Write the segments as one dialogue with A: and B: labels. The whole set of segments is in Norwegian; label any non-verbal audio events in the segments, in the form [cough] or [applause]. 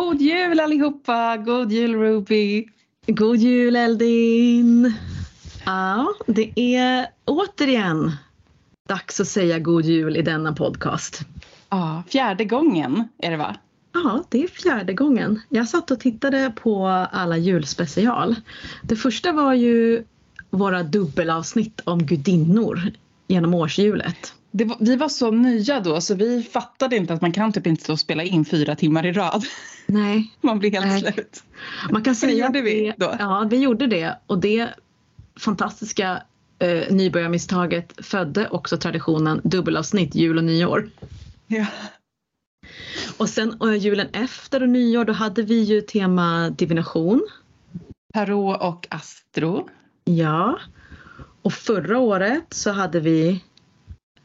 A: God jul allihopa! God jul Ruby!
B: God jul Eldin! Ja, det är återigen dags att säga god jul i denna podcast.
A: Ja, fjärde gången är det va?
B: Ja, det är fjärde gången. Jag satt och tittade på alla julspecial. Det första var ju våra dubbelavsnitt om gudinnor genom årshjulet.
A: Var, vi var så nya då så vi fattade inte att man kan typ inte spela in fyra timmar i rad.
B: Nej. [laughs]
A: Man blir helt
B: Nej.
A: slut.
B: Man kan säga
A: gjorde vi då.
B: Ja, vi gjorde det och det fantastiska eh, nybörjarmisstaget födde också traditionen dubbelavsnitt jul och nyår.
A: Ja.
B: Och sen och julen efter och nyår då hade vi ju tema divination.
A: Tarot och astro.
B: Ja. Och förra året så hade vi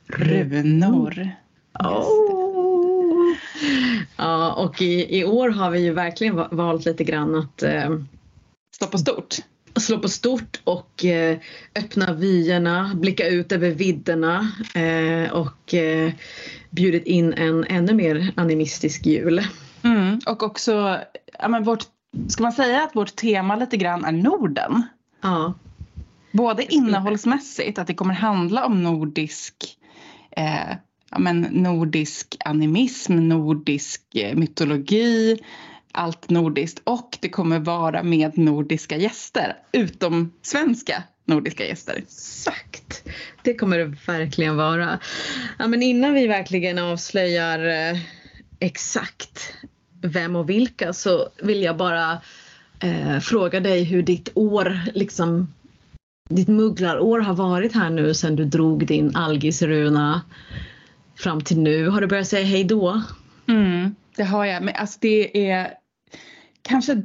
A: Runor.
B: Oh. Ja, och i, i år har vi ju verkligen va- valt lite grann att eh,
A: slå på stort.
B: slå på stort och eh, öppna vyerna, blicka ut över vidderna eh, och eh, bjudit in en ännu mer animistisk jul.
A: Mm. Och också, ja, men vårt, ska man säga att vårt tema lite grann är Norden?
B: Ja,
A: Både innehållsmässigt, att det kommer handla om nordisk, eh, men nordisk animism, nordisk eh, mytologi, allt nordiskt. Och det kommer vara med nordiska gäster, utom svenska nordiska gäster.
B: exakt. Det kommer det verkligen vara. Ja, men innan vi verkligen avslöjar eh, exakt vem och vilka så vill jag bara eh, fråga dig hur ditt år, liksom ditt mugglarår har varit här nu sen du drog din algisruna fram till nu. Har du börjat säga hej då?
A: Mm, det har jag. Men alltså det är kanske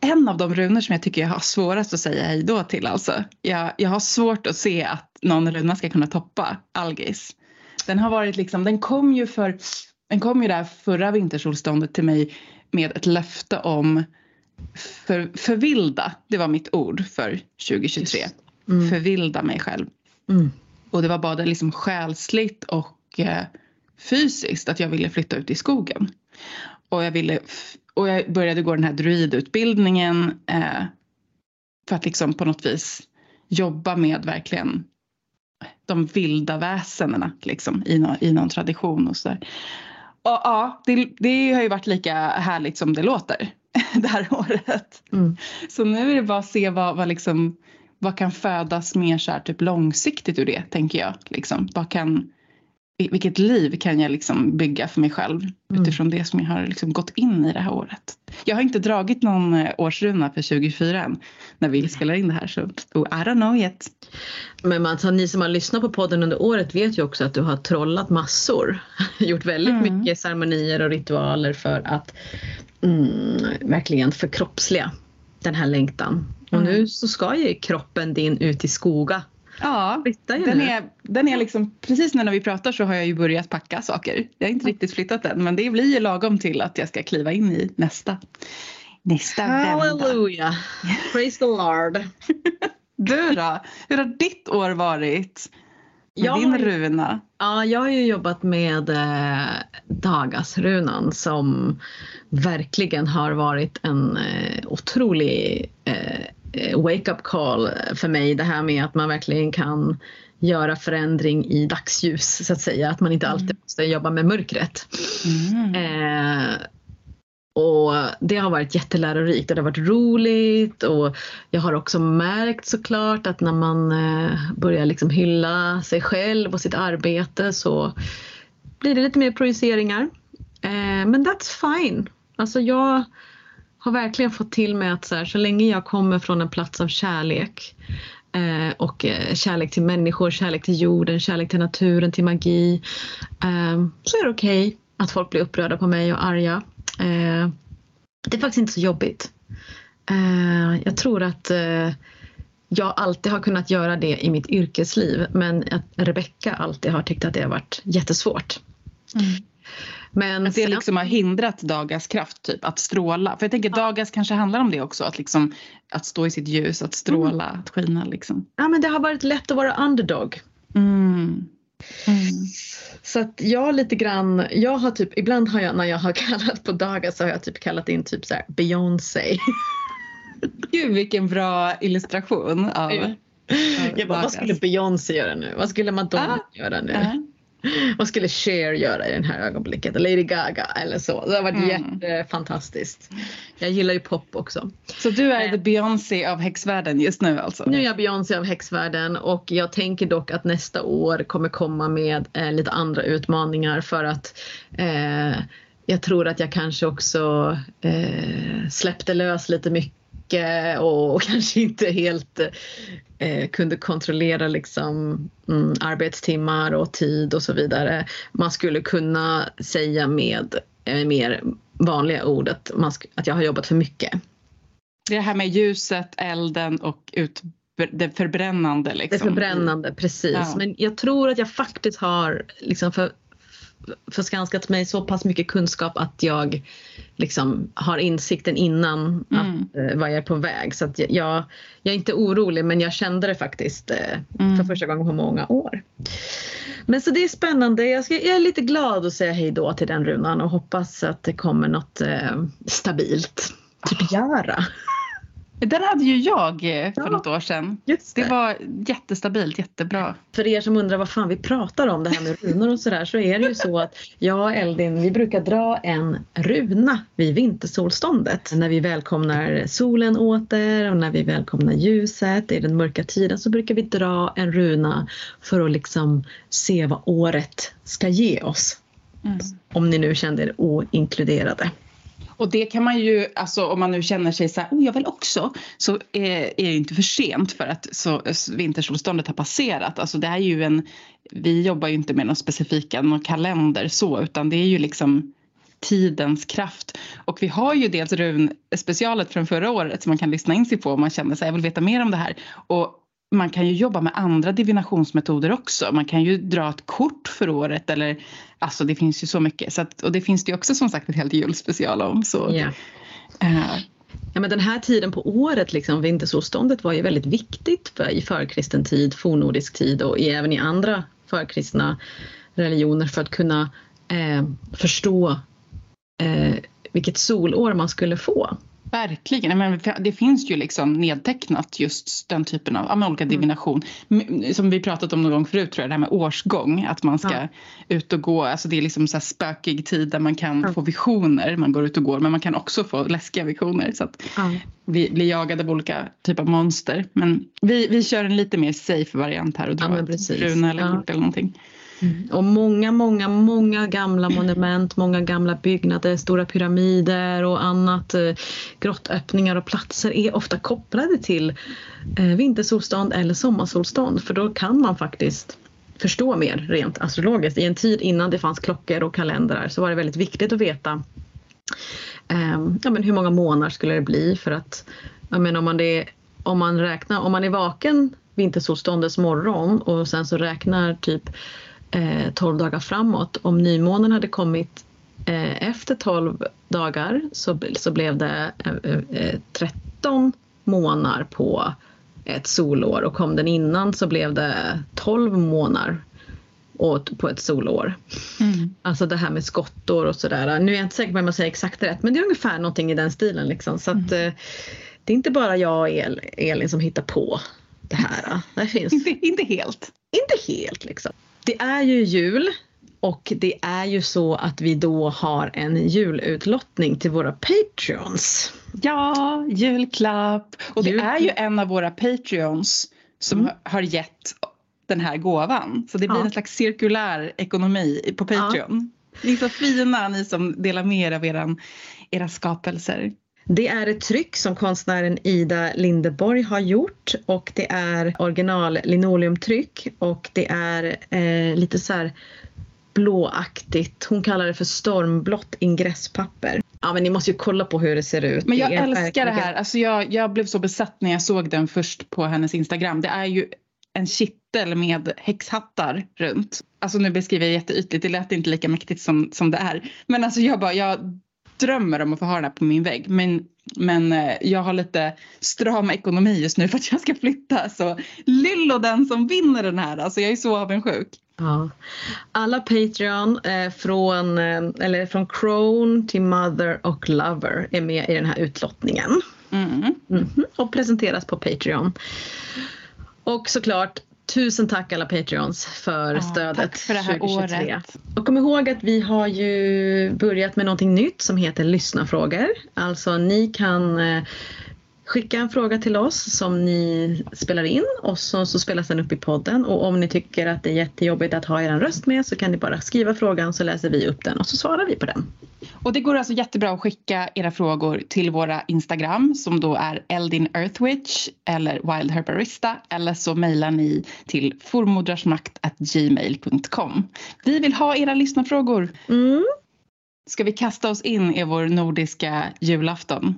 A: en av de runor som jag tycker jag har svårast att säga hej då till. Alltså. Jag, jag har svårt att se att någon runa ska kunna toppa Algis. Den har varit liksom, den kom ju för, den kom ju där förra vintersolståndet till mig med ett löfte om för, förvilda, det var mitt ord för 2023.
B: Mm.
A: Förvilda mig själv.
B: Mm.
A: Och det var både liksom själsligt och eh, fysiskt att jag ville flytta ut i skogen. Och jag, ville, och jag började gå den här druidutbildningen eh, för att liksom på något vis jobba med verkligen de vilda väsendena liksom, i, no, i någon tradition och sådär. Och ja, det, det har ju varit lika härligt som det låter [laughs] det här året.
B: Mm.
A: Så nu är det bara att se vad, vad, liksom, vad kan födas mer så här, typ långsiktigt ur det, tänker jag. Liksom. Vad kan, vilket liv kan jag liksom bygga för mig själv
B: Mm.
A: utifrån det som jag har liksom gått in i det här året. Jag har inte dragit någon eh, årsruna för 2024 än när vi spelar in det här. Så oh, I don't know yet.
B: Men man, ni som har lyssnat på podden under året vet ju också att du har trollat massor. [laughs] Gjort väldigt
A: Mm.
B: mycket ceremonier och ritualer för att mm, verkligen förkroppsliga den här längtan. Och
A: Mm.
B: nu så ska ju kroppen din ut i skoga.
A: Ja, den är, den är liksom, precis nu när vi pratar så har jag ju börjat packa saker. Jag har inte riktigt flyttat än men det blir ju lagom till att jag ska kliva in i nästa. Nästa vända.
B: Halleluja! Praise the Lord! [laughs]
A: Du då? Hur har ditt år varit?
B: Jag
A: din runa?
B: Ja, jag har ju jobbat med eh, Dagasrunan som verkligen har varit en eh, otrolig eh, eh, wake-up call för mig. Det här med att man verkligen kan göra förändring i dagsljus så att säga. Att man inte alltid måste jobba med mörkret.
A: Mm.
B: Eh, och det har varit jättelärorikt och det har varit roligt och jag har också märkt såklart att när man börjar liksom hylla sig själv och sitt arbete så blir det lite mer projiceringar. Eh, men that's fine. Alltså jag har verkligen fått till mig att så, här, så länge jag kommer från en plats av kärlek eh, och eh, kärlek till människor, kärlek till jorden, kärlek till naturen, till magi eh, så är det okej att folk blir upprörda på mig och arga. Eh, det är faktiskt inte så jobbigt. Eh, jag tror att eh, jag alltid har kunnat göra det i mitt yrkesliv men att Rebecka alltid har tyckt att det har varit jättesvårt.
A: Mm.
B: Men
A: Att det liksom har hindrat dagens kraft typ, att stråla. För jag tänker dagens kanske handlar om det också. Att, liksom, att stå i sitt ljus, att stråla, att skina. Liksom.
B: ja, men det har varit lätt att vara underdog.
A: Mm.
B: Mm. Så att jag lite grann, jag har typ, ibland har jag när jag har [laughs] kallat på dagar så har jag typ kallat in typ så här Beyoncé. [laughs]
A: Gud vilken bra illustration av
B: ja. Jag bara, vad skulle Beyoncé göra nu? Vad skulle Madonna ah, göra nu? Uh. [laughs] Vad skulle Cher göra i det här ögonblicket? Lady Gaga eller så. Det har varit mm. jättefantastiskt. Jag gillar ju pop också.
A: Så du är the Beyoncé av häxvärlden just nu alltså?
B: Nu är jag Beyoncé av häxvärlden och jag tänker dock att nästa år kommer komma med eh, lite andra utmaningar för att eh, jag tror att jag kanske också eh, släppte lös lite mycket mycket och, [laughs] kanske inte helt eh, kunde kontrollera liksom, mm, arbetstimmar och tid och så vidare. Man skulle kunna säga med eh, mer vanliga ord att, man, att jag har jobbat för mycket.
A: Det här med ljuset, elden och ut, det förbrännande. Liksom.
B: Det förbrännande, precis. Ja. Men jag tror att jag faktiskt har liksom för, förskanskat mig så pass mycket kunskap att jag liksom har insikten innan mm. att, eh, vad jag är på väg. Så att jag, jag är inte orolig men jag kände det faktiskt eh, mm. för första gången på många år. Men så det är spännande. Jag, ska, jag är lite glad att säga hej då till den runan och hoppas att det kommer något eh, stabilt. Typ Jara.
A: Den hade ju jag eh, för ja, något år sedan. Just det. det var jättestabilt, jättebra.
B: För er som undrar vad fan vi pratar om det här med runor och sådär så är det ju så att jag och Eldin vi brukar dra en runa vid vintersolståndet. När vi välkomnar solen åter och när vi välkomnar ljuset i den mörka tiden så brukar vi dra en runa för att liksom se vad året ska ge oss. Mm. Om ni nu kände er oinkluderade.
A: Och det kan man ju, alltså om man nu känner sig så här, oh jag vill också, så är, är det inte för sent för att så, vintersolståndet har passerat. Alltså det är ju en, vi jobbar ju inte med någon specifika någon kalender så, utan det är ju liksom tidens kraft. Och vi har ju dels runspecialet från förra året som man kan lyssna in sig på om man känner sig jag vill veta mer om det här. Och man kan ju jobba med andra divinationsmetoder också. Man kan ju dra ett kort för året eller alltså det finns ju så mycket. Så att, och det finns det ju också som sagt ett helt julspecial om. Så,
B: yeah. uh, Ja, men den här tiden på året, liksom, vintersolståndet, var ju väldigt viktigt för, i förkristen tid, fornnordisk tid och även i andra förkristna religioner för att kunna eh, förstå eh, vilket solår man skulle få.
A: Verkligen. Men det finns ju liksom nedtecknat just den typen av med olika mm. divination. Som vi pratat om någon gång förut tror jag, det här med årsgång. Att man ska ja. ut och gå. Alltså det är liksom så här spökig tid där man kan ja. få visioner. Man går ut och går men man kan också få läskiga visioner. Så att vi blir jagade av olika typer av monster. Men vi, vi kör en lite mer safe variant här och drar ja, runa eller kort eller någonting.
B: Mm. Och många, många, många gamla monument, många gamla byggnader, stora pyramider och annat, eh, grottöppningar och platser är ofta kopplade till eh, vintersolstånd eller sommarsolstånd för då kan man faktiskt förstå mer rent astrologiskt. I en tid innan det fanns klockor och kalendrar så var det väldigt viktigt att veta eh, ja, men hur många månader skulle det bli för att menar, om, man det, om, man räknar, om man är vaken vintersolståndets morgon och sen så räknar typ 12 dagar framåt. Om nymånen hade kommit eh, efter 12 dagar så, så blev det eh, 13 eh, månader på ett solår och kom den innan så blev det 12 månader på ett solår. Mm. Alltså det här med skottår och sådär. Nu är jag inte säker på om jag säger exakt rätt men det är ungefär någonting i den stilen. Liksom. Så att, mm. Eh, det är inte bara jag och El, Elin som hittar på det här. Det finns...
A: inte, [laughs] inte helt.
B: Inte helt liksom. Det är ju jul och det är ju så att vi då har en julutlottning till våra Patreons.
A: Ja, julklapp! Och det är ju en av våra Patreons som mm. har gett den här gåvan. Så det blir ja. en slags cirkulär ekonomi på Patreon. Ja. Ni är så fina ni som delar med er av era, era skapelser.
B: Det är ett tryck som konstnären Ida Lindeborg har gjort och det är original linoleumtryck och det är eh, lite så här blåaktigt. Hon kallar det för stormblått ingresspapper. Ja men ni måste ju kolla på hur det ser ut.
A: Men jag älskar verkligen... det här. Alltså jag, jag blev så besatt när jag såg den först på hennes Instagram. Det är ju en kittel med häxhattar runt. Alltså nu beskriver jag jätteytligt, det lät inte lika mäktigt som, som det är. Men alltså jag bara, jag drömmer om att få ha den här på min vägg. Men, men eh, jag har lite stram ekonomi just nu för att jag ska flytta. Så Lillo den som vinner den här. Alltså jag är så avundsjuk.
B: Ja. Alla Patreon eh, från, eh, eller från Crone till Mother och Lover är med i den här utlottningen.
A: Mm.
B: Mhm. Och presenteras på Patreon. Och såklart Tusen tack alla Patreons för
A: Ja,
B: stödet
A: för det här
B: 2023.
A: året.
B: Och kom ihåg att vi har ju börjat med någonting nytt som heter lyssnafrågor. Alltså ni kan eh, skicka en fråga till oss som ni spelar in och så, så spelas den upp i podden. Och om ni tycker att det är jättejobbigt att ha er röst med så kan ni bara skriva frågan så läser vi upp den och så svarar vi på den.
A: Och det går alltså jättebra att skicka era frågor till våra Instagram som då är Eldin Earthwitch eller Wild Herbarista eller så mejlar ni till formodrarsmakt@gmail.com. Vi vill ha era lyssnarfrågor.
B: Mm.
A: Ska vi kasta oss in i vår nordiska julafton?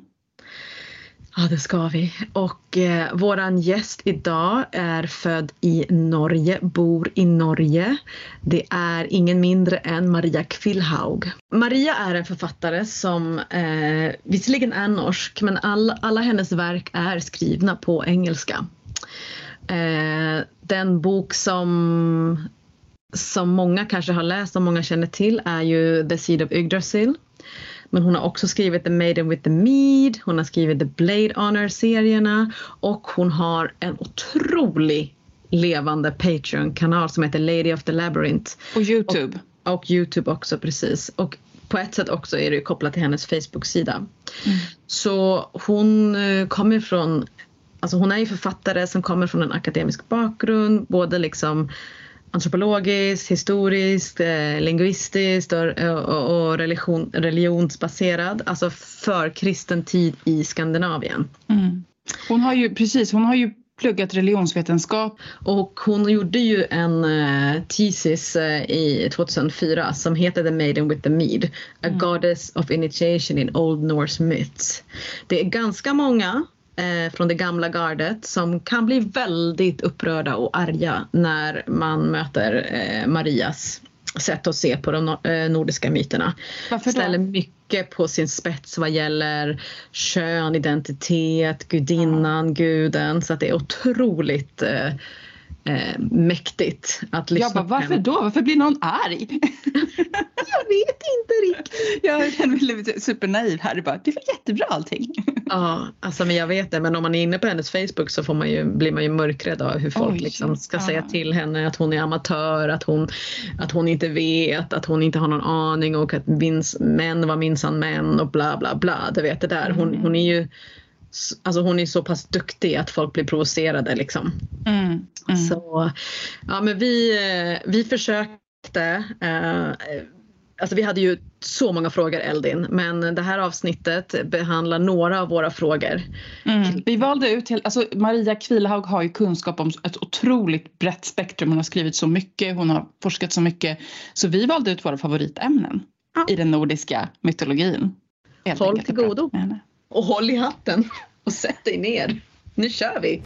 B: Ja, det ska vi. Och eh, gjest gäst idag är född i Norge, bor i Norge. Det är ingen mindre än Maria Kvillhaug. Maria är en författare som eh, visserligen är norsk, men alle alla hennes verk är skrivna på engelska. Eh, den bok som, som många kanske har läst och många känner till är ju The Seed of Yggdrasil. Men hon har också skrivit The Maiden with the Mead, hon har skrivit The Blade Honor-serierna och hon har en otrolig levande Patreon-kanal som heter Lady of the Labyrinth.
A: Och Youtube.
B: Och Youtube också precis. Och på ett sätt också är det kopplat till hennes Facebook-sida.
A: Mm.
B: Så hon eh, kommer från, alltså hon är ju författare som kommer från en akademisk bakgrund, både liksom antropologiskt, historisk, eh, og, og, og och religion, religionsbaserad, alltså för kristen tid i Skandinavien.
A: Mm. Hon har ju precis, hon har ju pluggat religionsvetenskap.
B: Och hon gjorde ju en uh, thesis uh, i 2004 som heter The Maiden with the Mead, A
A: Mm.
B: Goddess of Initiation in Old Norse Myths. Det är ganska många eh, från det gamla gardet som kan bli väldigt upprörda och arga när man möter eh, Marias sätt att se på de eh, nordiska myterna.
A: Varför
B: Ställer mycket på sin spets vad gäller kön, identitet, gudinnan, guden. Så att det är otroligt eh, eh, mäktigt att lyssna
A: Jag bara,
B: på
A: varför
B: henne.
A: då? Varför blir någon arg? [laughs]
B: Jag vet inte riktigt.
A: Jag känner mig lite supernaiv här. Bara, det var jättebra allting.
B: Ja, alltså men jag vet det. Men om man är inne på hennes Facebook så får man ju, blir man ju mörkrädd av hur folk
A: Oj,
B: liksom ska
A: ja.
B: säga till henne att hon är amatör, att hon, att hon inte vet, att hon inte har någon aning och att minns, män var minsann män och bla bla bla. Du vet det där. Hon,
A: Mm.
B: hon är ju Alltså hon är så pass duktig att folk blir provocerade liksom.
A: Mm. Mm.
B: Så ja men vi, eh, vi försökte. Eh, alltså vi hade ju så många frågor Eldin men det här avsnittet behandlar några av våra frågor.
A: Mm. Vi valde ut, till, alltså Maria Kvilhaug har ju kunskap om ett otroligt brett spektrum. Hon har skrivit så mycket, hon har forskat så mycket. Så vi valde ut våra favoritämnen
B: Ja.
A: i den nordiska mytologin. Helt
B: Håll till godo.
A: med henne.
B: Och håll i hatten och sätt dig ner. Nu kör vi!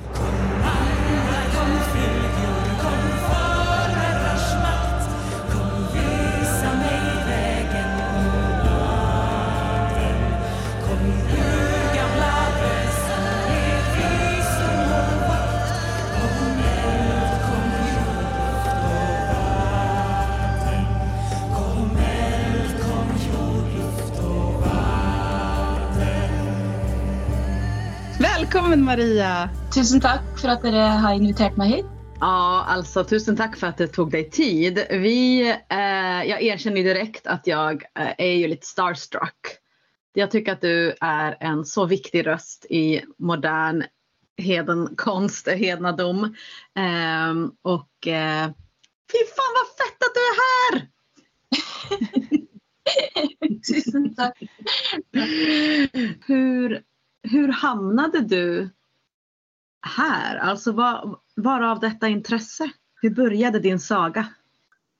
A: Välkommen Maria!
C: Tusen takk for at dere har invitert meg hit.
B: Ja, altså tusen takk for at det tog deg tid. Vi, eh, jeg erkjenner direkte at jeg eh, er jo litt starstruck. Jeg syns at du er en så viktig røst i modern hedenkonst, hedendom. Eh, og eh, fy faen, så fett at du er her! [laughs]
C: Tusen takk.
B: Hur, hur hamnade du här? Alltså var, av detta intresse? Hur började din saga?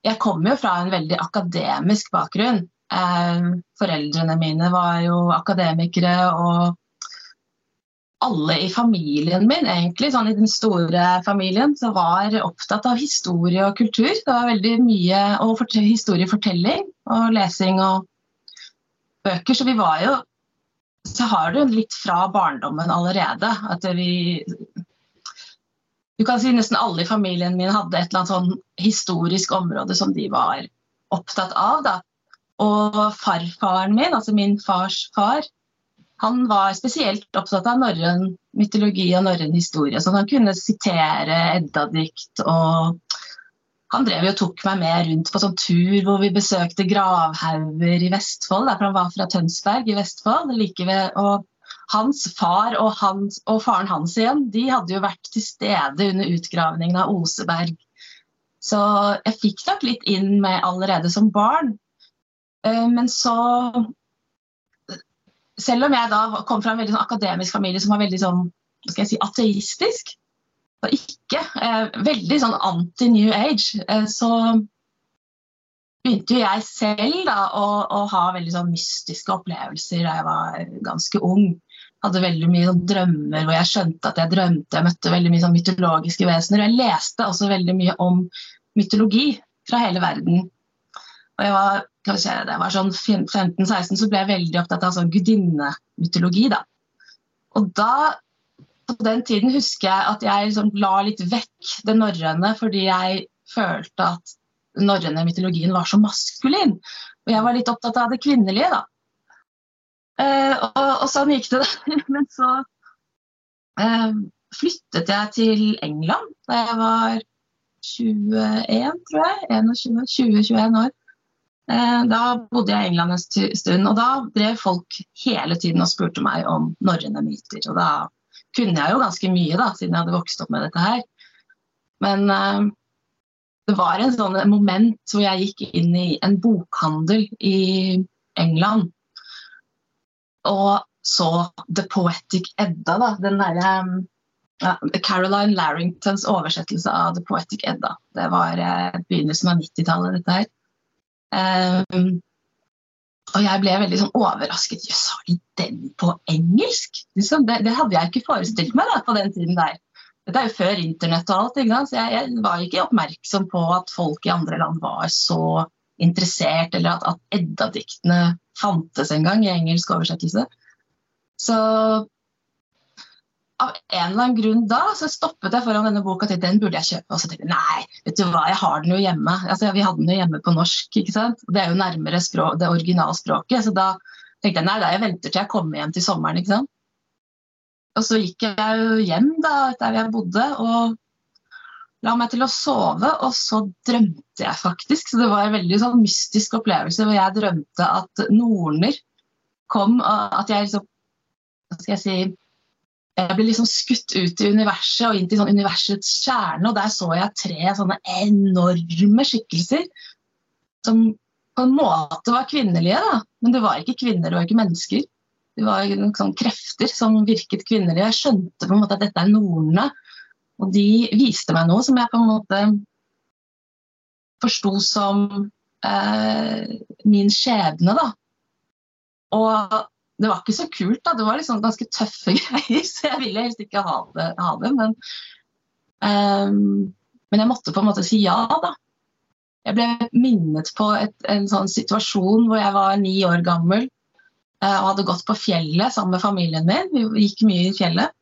C: Jeg kommer jo fra en veldig akademisk bakgrunn. Eh, foreldrene mine var jo akademikere, og alle i familien min, egentlig, sånn i den store familien, så var opptatt av historie og kultur. Det var veldig mye og historiefortelling og lesing og bøker. Så vi var jo Så har du litt fra barndommen allerede at vi du kan si Nesten alle i familien min hadde et eller annet sånn historisk område som de var opptatt av. Da. Og farfaren min, altså min fars far, han var spesielt opptatt av norrøn mytologi og norrøn historie. Så han kunne sitere Edda-dikt. og Han drev jo tok meg med rundt på sånn tur hvor vi besøkte gravhauger i Vestfold. Der, for han var fra Tønsberg i Vestfold. like ved, og hans far og, hans, og, faren hans igjen, de hadde jo vært til stede under utgravningen av Oseberg. Så jeg fikk nok litt inn med allerede som barn. Eh, men så Selv om jeg da kom fra en veldig sånn akademisk familie som var veldig sånn, si, ateistisk, og ikke eh, veldig sånn anti-New Age, eh, så begynte jo jeg selv da, å, å, ha veldig sånn mystiske opplevelser da jeg var ganske ung hadde veldig mye sånn drømmer hvor jeg skjønte at jeg drømte. Jeg møtte veldig mye sånn mytologiske vesener. Og jeg leste også veldig mye om mytologi fra hele verden. Og jeg var, si, da jeg var sånn 15-16, så ble jeg veldig opptatt av sånn gudinnemytologi. Da. Og da, på den tiden, husker jeg at jeg liksom la litt vekk det norrøne fordi jeg følte at den norrøne mytologien var så maskulin. Og jeg var litt opptatt av det kvinnelige, da. Eh, og, og, sånn gikk det. [laughs] Men så eh, flyttet jeg til England da jeg var 21, tror jeg. 20-21 år. Eh, da bodde jeg i England en stund, og da drev folk hele tiden og spurte meg om norrøne myter. Og da kunne jeg jo ganske mye, da, siden jeg hadde vokst opp med dette her. Men uh, det var en sånn moment hvor jeg gikk inn i en bokhandel i England og så The Poetic Edda, da. Den derre ja, Caroline Larringtons oversettelse av The Poetic Edda. Det var uh, begynnelsen av 90-tallet, dette her. Um, og jeg ble veldig sånn overrasket. Jøss, har de den på engelsk? Liksom, det, det, hadde jeg ikke forestilt meg da, på den tiden der. Dette er jo før internett og alt. Så jeg, jeg, var ikke oppmerksom på at folk i andre land var så interessert, eller at, at Edda-diktene fantes engang i engelsk oversettelse. Så av en eller annen grunn da så stoppet jeg foran denne boka til den burde jeg kjøpe. Og så tenkte jeg nei, vet du hva, jeg har den jo hjemme. Altså, vi hadde den jo hjemme på norsk. ikke sant? Det er jo nærmere språk, det originalspråket. Så da tenkte jeg nei, da jeg venter til jeg kommer hjem til sommeren. ikke sant? Og så gikk jeg jo hjem da, der jeg bodde, og la meg til å sove, og så drømte jeg faktisk. Så det var en veldig sånn mystisk opplevelse hvor jeg drømte at norner kom, at jeg liksom Hva skal jeg si Jeg ble liksom skutt ut i universet og inn til sånn universets kjerne, og der så jeg tre sånne enorme skikkelser som på en måte var kvinnelige, da. Men det var ikke kvinner, det var ikke mennesker. Det var sånn krefter som virket kvinnelige. Jeg skjønte på en måte at dette er nornene. Og de viste meg noe som jeg på en måte forsto som eh, min skjebne, da. Og det var ikke så kult, da. Det var liksom ganske tøffe [laughs] greier, så jeg ville helst ikke ha det. Ha det men, um, men, jeg måtte på en måte si ja, da. Jeg ble minnet på et, en sånn situasjon hvor jeg var ni år gammel uh, og hadde gått på fjellet sammen med familien min. Vi gikk mye i fjellet.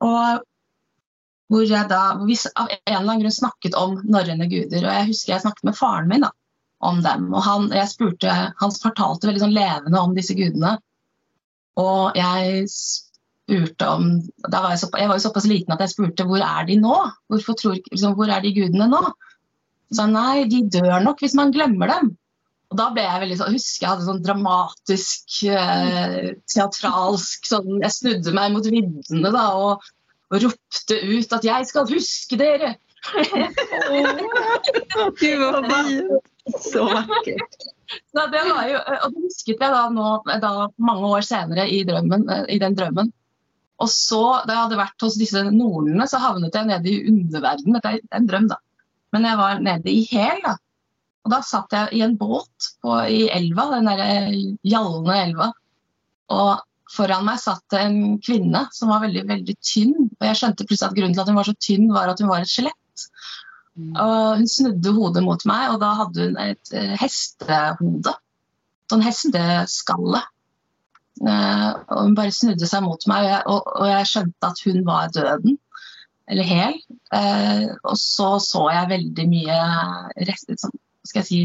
C: Og hvor jeg da av en eller annen grunn snakket om norrøne guder. Og jeg husker jeg snakket med faren min da, om dem. Og han, jeg spurte, han fortalte veldig sånn levende om disse gudene. Og jeg spurte om var jeg, så, jeg var jo såpass liten at jeg spurte hvor er de nå? Tror, liksom, hvor er de gudene nå? Så nei, de dør nok hvis man glemmer dem. Og da ble jeg veldig sånn, husker jeg hadde sånn dramatisk, eh, teatralsk sånn Jeg snudde meg mot viddene da, og og ropte ut at 'jeg skal huske dere'.
B: Gud, [laughs] så fint! [laughs] Så vakkert.
C: Så det var jo, og det husket jeg da, nå, da mange år senere i, drømmen, i, den drømmen. Og så, da jeg hadde vært hos disse nornene, så havnet jeg nede i underverdenen. Dette er en drøm, da. Men jeg var nede i Hel, da. Og da satt jeg i en båt på, i elva, den derre gjallende elva. Og Foran meg satt en kvinne som var veldig veldig tynn. og Jeg skjønte plutselig at grunnen til at hun var så tynn, var at hun var et skjelett. Mm. Og Hun snudde hodet mot meg, og da hadde hun et uh, hestehode. Sånn hesteskalle. Uh, og Hun bare snudde seg mot meg, og jeg, skjønte at hun var døden. eller hel. Eh, og så så jeg veldig mye rest, sånn, skal jeg si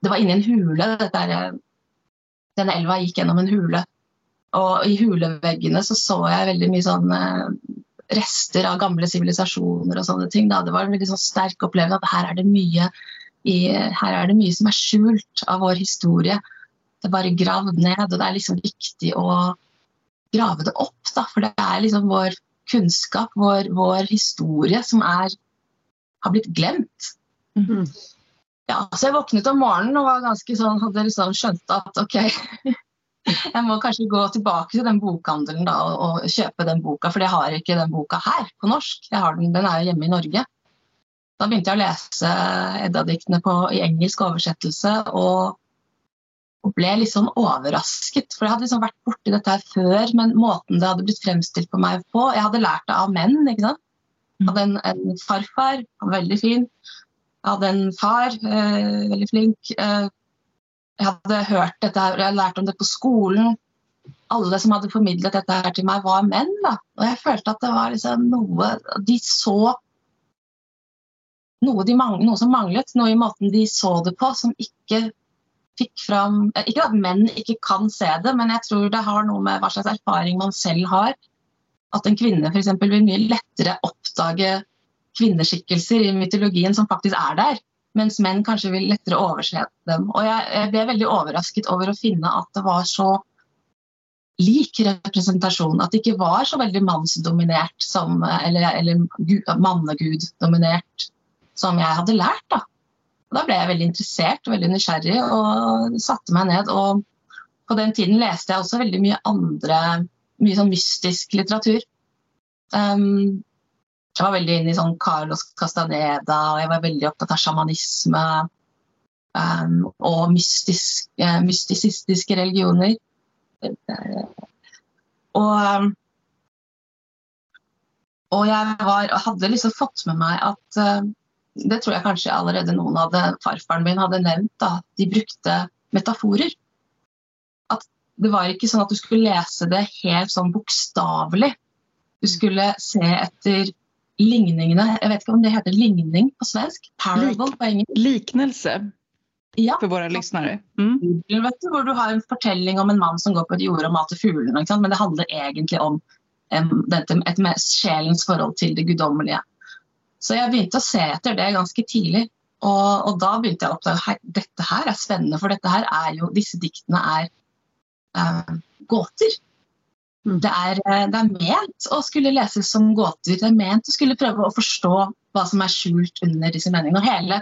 C: Det var inni en hule. Der, denne elva gikk gjennom en hule. Og i huleveggene så så jeg veldig mye sånn eh, rester av gamle sivilisasjoner og sånne ting. Da. Det var en veldig sånn sterk opplevelse at her er det mye i, her er det mye som er skjult av vår historie. Det er bare gravd ned, og det er liksom viktig å grave det opp. Da, for det er liksom vår kunnskap, vår, vår historie, som er, har blitt glemt. Mm. Ja, så jeg våknet om morgenen og var ganske sånn, hadde liksom skjønt at OK, jeg må kanskje gå tilbake til den bokhandelen da, og, og, kjøpe den boka, for jeg har ikke den boka her på norsk. Den, den, er jo hjemme i Norge. Da begynte jeg å lese Edda-diktene i engelsk oversettelse og, og, ble litt sånn overrasket. For jeg hadde liksom vært borti dette her før, men måten det hadde blitt fremstilt på meg på Jeg hadde lært det av menn. ikke sant? Jeg hadde en, en farfar, veldig fin. Jeg hadde en far, eh, veldig flink. Eh, jeg hadde hørt dette her, jeg hadde lært om det på skolen. Alle som hadde formidlet dette her til meg, var menn. da. Og jeg følte at det var liksom noe De så noe, manglet, noe, som manglet, noe i måten de så det på, som ikke fikk fram eh, Ikke at menn ikke kan se det, men jeg tror det har noe med hva slags erfaring man selv har. At en kvinne f.eks. vil mye lettere oppdage kvinneskikkelser i mytologien som faktisk er der. Mens menn kanskje vil lettere overse dem. Og jeg, jeg ble veldig overrasket over å finne at det var så lik representasjon. At det ikke var så veldig mannsdominert som Eller, eller mannegud-dominert som jeg hadde lært. Da. da ble jeg veldig interessert og veldig nysgjerrig og satte meg ned. Og på den tiden leste jeg også veldig mye andre, mye sånn mystisk litteratur. Um, jeg var veldig inne i sånn Carlos Castaneda, og jeg var veldig opptatt av sjamanisme. Um, og mystisk, uh, mystisistiske religioner. Og, og jeg var, hadde liksom fått med meg at uh, det tror jeg kanskje allerede noen av farfaren min hadde nevnt, da, de brukte metaforer. At det var ikke sånn at du skulle lese det helt sånn bokstavelig. Du skulle se etter ligningene. Jeg vet ikke om det heter ligning på svensk? Parable på engelsk.
A: Liknelse ja. for våre lyttere. Mm.
C: Hvor du har en fortelling om en mann som går på et jorde og mater fuglene. Men det handler egentlig om um, dette, et, et sjelens forhold til det guddommelige. Så jeg begynte å se etter det ganske tidlig. Og, og da begynte jeg å oppdage at dette her er spennende, for dette her er jo, disse diktene er uh, gåter. Det er, eh, det er, ment å skulle leses som gåter. Det er ment å skulle prøve å forstå hva som er skjult under disse meningene. Og hele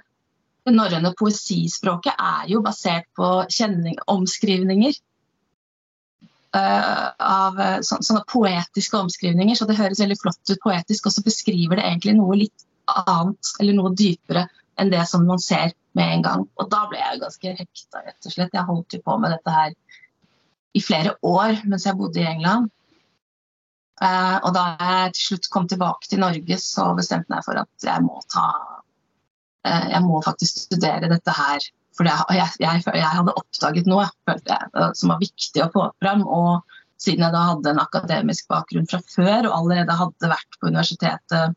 C: det norrøne poesispråket er jo basert på kjenning, omskrivninger. Uh, av så, sånne poetiske omskrivninger, så det høres veldig flott ut poetisk, og så beskriver det egentlig noe litt annet eller noe dypere enn det som man ser med en gang. Og da ble jeg ganske hekta, rett og slett. Jeg holdt jo på med dette her i flere år mens jeg bodde i England. Uh, og da jeg til slutt kom tilbake til Norge, så bestemte jeg for at jeg må ta uh, Jeg må faktisk studere dette her. For jeg, jeg, jeg, hadde oppdaget noe jeg, som var viktig å få fram. Og siden jeg da hadde en akademisk bakgrunn fra før og allerede hadde vært på universitetet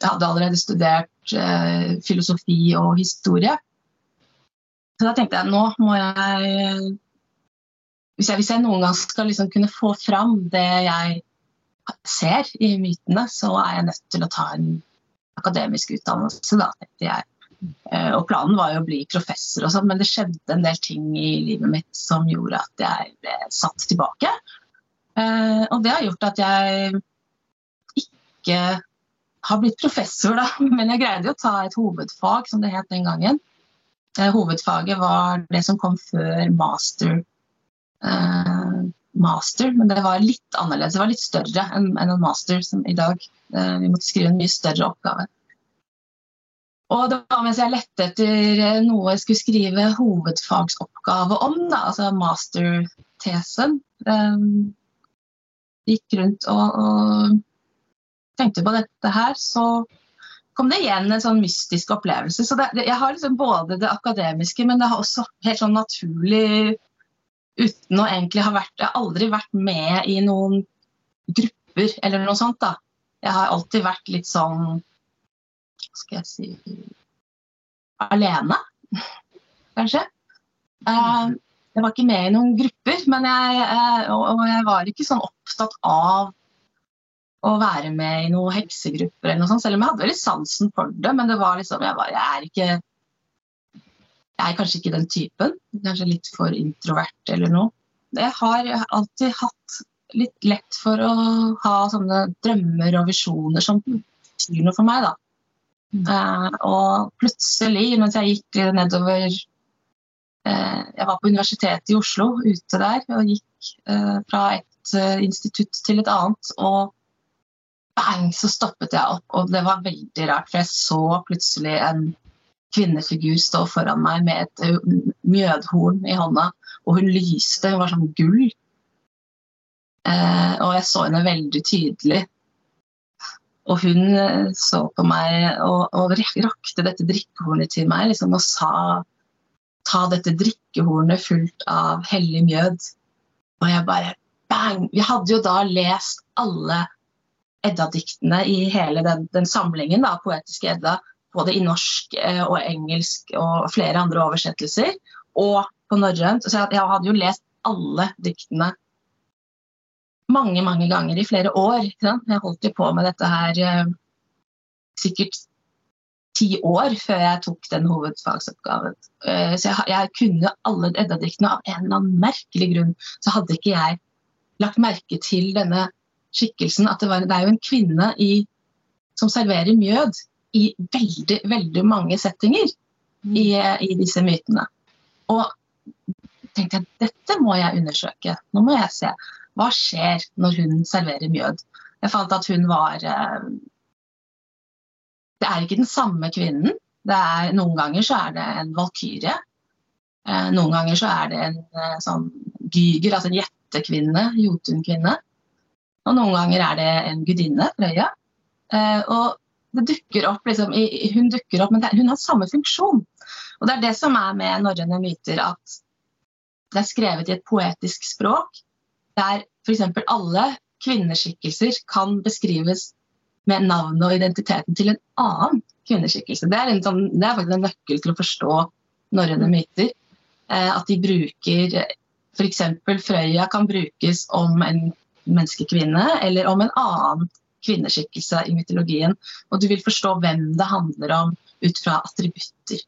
C: jeg hadde allerede studert eh, filosofi og historie. Så da tenkte jeg nå må jeg Hvis jeg, hvis jeg noen gang skal liksom kunne få fram det jeg ser i mytene, så er jeg nødt til å ta en akademisk utdannelse, da, tenkte jeg. Eh, og planen var jo å bli professor og sånn, men det skjedde en del ting i livet mitt som gjorde at jeg ble satt tilbake. Eh, og det har gjort at jeg ikke har blitt professor, da. Men jeg greide jo å ta et hovedfag, som det het den gangen. Eh, hovedfaget var det som kom før master. Eh, master, men det var litt annerledes. Det var litt større enn, en master som i dag. Eh, vi måtte skrive en mye større oppgave. Og det var mens jeg lette etter eh, noe jeg skulle skrive hovedfagsoppgave om, da, altså mastertesen. Um, gikk rundt og, og tenkte på dette her, så kom det igjen en sånn mystisk opplevelse. Så det, jeg har liksom både det akademiske, men det har også helt sånn naturlig Uten å egentlig ha vært Jeg har aldri vært med i noen grupper eller noe sånt, da. Jeg har alltid vært litt sånn Hva skal jeg si Alene, [laughs] kanskje. Uh, jeg var ikke med i noen grupper, men jeg, og jeg var ikke sånn opptatt av å være med i noen heksegrupper, eller noe sånt, selv om jeg hadde veldig sansen for det. Men det var liksom, jeg, var, jeg er ikke Jeg er kanskje ikke den typen. Kanskje litt for introvert eller noe. Jeg har alltid hatt litt lett for å ha sånne drømmer og visjoner som betyr noe for meg, da. Mm. Uh, og plutselig, mens jeg gikk nedover uh, Jeg var på Universitetet i Oslo, ute der, og gikk uh, fra et institutt til et annet. Og bang, så stoppet jeg opp, og det var veldig rart, for jeg så plutselig en kvinnefigur stå foran meg med et mjødhorn i hånda, og hun lyste, hun var sånn gull. Eh, og jeg så henne veldig tydelig. Og hun så på meg og, og rakte dette drikkehornet til meg liksom, og sa ta dette drikkehornet fullt av hellig mjød. Og jeg bare bang! Vi hadde jo da lest alle Edda-diktene i hele den, den samlingen, da, poetiske Edda, både i norsk eh, og engelsk og flere andre oversettelser, og på norrønt. Så jeg, hadde jo lest alle diktene mange, mange ganger i flere år. Jeg holdt jo på med dette her eh, sikkert ti år før jeg tok den hovedfagsoppgaven. Eh, så jeg, jeg kunne alle Edda-diktene av en eller annen merkelig grunn. Så hadde ikke jeg lagt merke til denne skikkelsen at det, var, det er jo en kvinne i, som serverer mjød i veldig, veldig mange settinger mm. i, i disse mytene. Og tenkte jeg dette må jeg undersøke. Nå må jeg se. Hva skjer når hun serverer mjød? Jeg fant at hun var eh, Det er ikke den samme kvinnen. Er, noen ganger så er det en valkyrie. Eh, noen ganger så er det en eh, sånn gyger, altså en gjettekvinne, jotunkvinne. Og noen ganger er det en gudinne, Frøya. Og dukker opp, liksom, hun dukker opp, men hun har samme funksjon. Og det er det som er med norrøne myter, at det er skrevet i et poetisk språk der f.eks. alle kvinneskikkelser kan beskrives med navnet og identiteten til en annen kvinneskikkelse. Det er, sånn, det er faktisk en nøkkel til å forstå norrøne myter. Eh, at de bruker f.eks. Frøya kan brukes om en menneskekvinne eller om en annen kvinneskikkelse i mytologien. Og du vil forstå hvem det handler om ut fra attributter.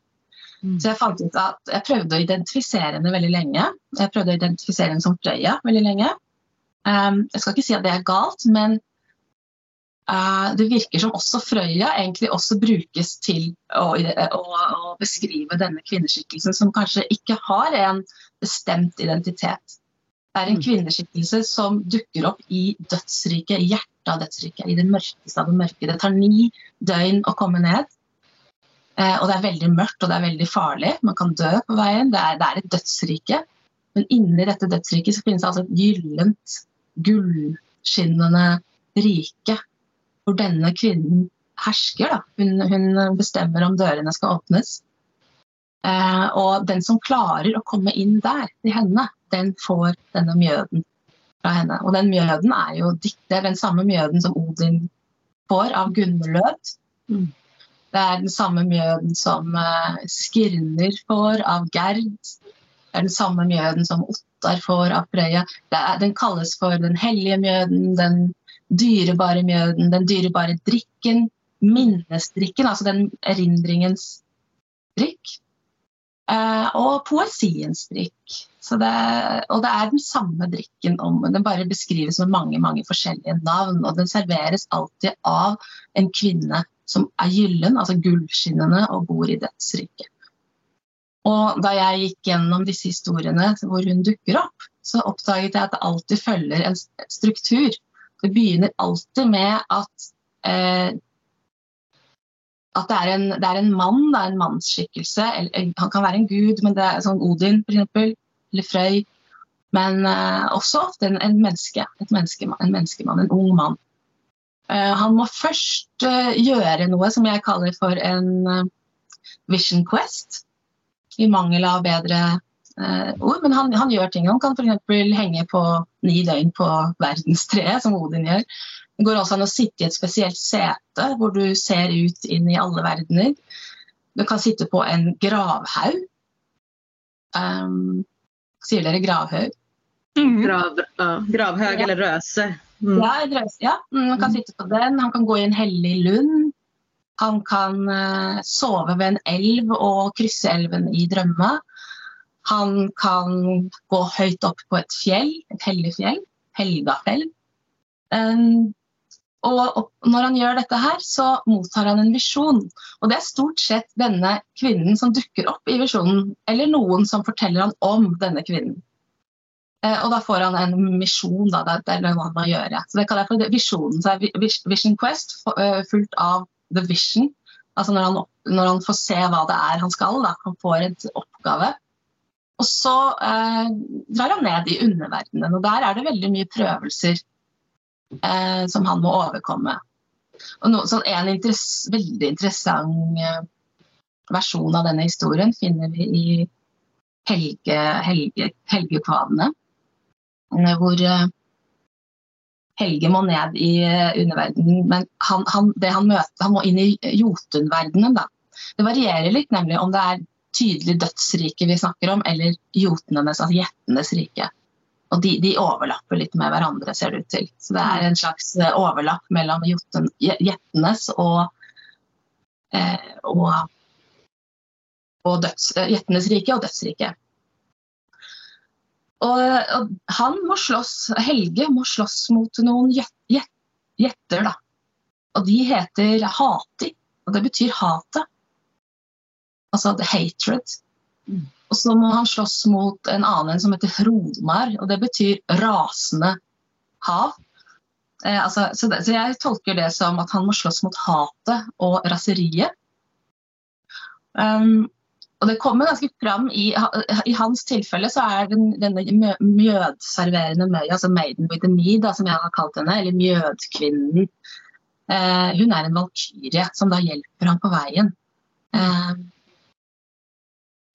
C: Mm. Så jeg fant ut at jeg prøvde å identifisere henne veldig lenge. Jeg prøvde å identifisere henne som Frøya veldig lenge. Um, jeg skal ikke si at det er galt, men uh, det virker som også Frøya egentlig også brukes til å, å, å, beskrive denne kvinneskikkelsen, som kanskje ikke har en bestemt identitet. Er en mm. kvinneskikkelse som dukker opp i dødsriket, i hjertet av dødsriket, i det mørkeste av det mørke. Det tar ni døgn å komme ned. Eh, og det er veldig mørkt og det er veldig farlig. Man kan dø på veien. Det er, det er et dødsrike. Men inni dette dødsriket så finnes det altså et gyllent, gullskinnende rike hvor denne kvinnen hersker. Hun, hun, bestemmer om dørene skal åpnes. Eh, og den som klarer å komme inn der, til henne, den får denne mjøden fra henne. Og den mjøden er jo det er den samme mjøden som Odin får av Gunnlød. Mm. Det er den samme mjøden som uh, Skirner får av Gerd. Det er den samme mjøden som Ottar får av Frøya. Den kalles for den hellige mjøden, den dyrebare mjøden, den dyrebare drikken, minnesdrikken, altså den erindringens drikk. Uh, og poesiens drikk. Det, og det er den samme drikken, om, den bare beskrives med mange mange forskjellige navn. Og den serveres alltid av en kvinne som er gyllen, altså gullskinnende, og bor i dødsriket. Og da jeg gikk gjennom disse historiene hvor hun dukker opp, så oppdaget jeg at det alltid følger en struktur. Det begynner alltid med at, eh, at det, er en, det, er en, mann, det er en mannsskikkelse. Han kan være en gud, men det er sånn Odin f.eks., eller Frøy. Men uh, også ofte en, en, menneske, et menneskemann, en menneskemann, en ung mann. Uh, han må først uh, gjøre noe som jeg kaller for en vision quest. I mangel av bedre ord, men han, han, gjør ting. Han kan f.eks. henge på ni døgn på verdenstreet, som Odin gjør. Det går også an å sitte i et spesielt sete hvor du ser ut inn i alle verdener. Du kan sitte på en gravhaug. Um, sier dere gravhaug?
B: Mm. Grav, uh, gravhaug ja. eller røse.
C: Mm. Ja, røse, ja. Mm, man kan sitte på den. Han kan gå i en hellig lund. Han kan uh, sove ved en elv og krysse elven i drømme. Han kan gå høyt opp på et fjell, et hellig fjell. Helgafjell. Um, og, når han gjør dette her, så mottar han en visjon. Og det er stort sett denne kvinnen som dukker opp i visjonen, eller noen som forteller han om denne kvinnen. Eh, og da får han en misjon, da, det er noe han må gjøre. Så det kaller jeg for visjonen. Så er Vision Quest uh, fullt av The Vision. Altså når han, når han, får se hva det er han skal. Da. Han får en oppgave. Og så eh, drar han ned i underverdenen, og der er det veldig mye prøvelser eh, som han må overkomme. Og no, sånn, en interess veldig interessant eh, versjon av denne historien finner vi i Helge, Helge, Helgekvadene, eh, hvor eh, Helge må ned i eh, underverdenen, men han, han, han møter, han må inn i jotunverdenen. Da. Det varierer litt, nemlig om det er tydelig dødsrike vi snakker om, eller jotenenes, altså gjettenes rike. Og de, de, overlapper litt med hverandre, ser det ut til. Så det er en slags eh, overlapp mellom jettenes og, eh, og, og døds, Jettenes rike og dødsriket. Og, og, han må slåss, Helge må slåss mot noen gjetter, da. Og de heter Hati, og det betyr hatet. Altså the hatred. Mm. Og så må han slåss mot en annen som heter Hronar, og det betyr rasende hav. Eh, altså, så, det, så, jeg tolker det som at han må slåss mot hatet og raseriet. Um, og det kommer ganske fram i, i hans tilfelle så er den, denne mjødserverende møya, altså 'Maiden with the Mead', som jeg har kalt henne, eller mjødkvinnen, eh, hun er en valkyrie som da hjelper ham på veien. Eh,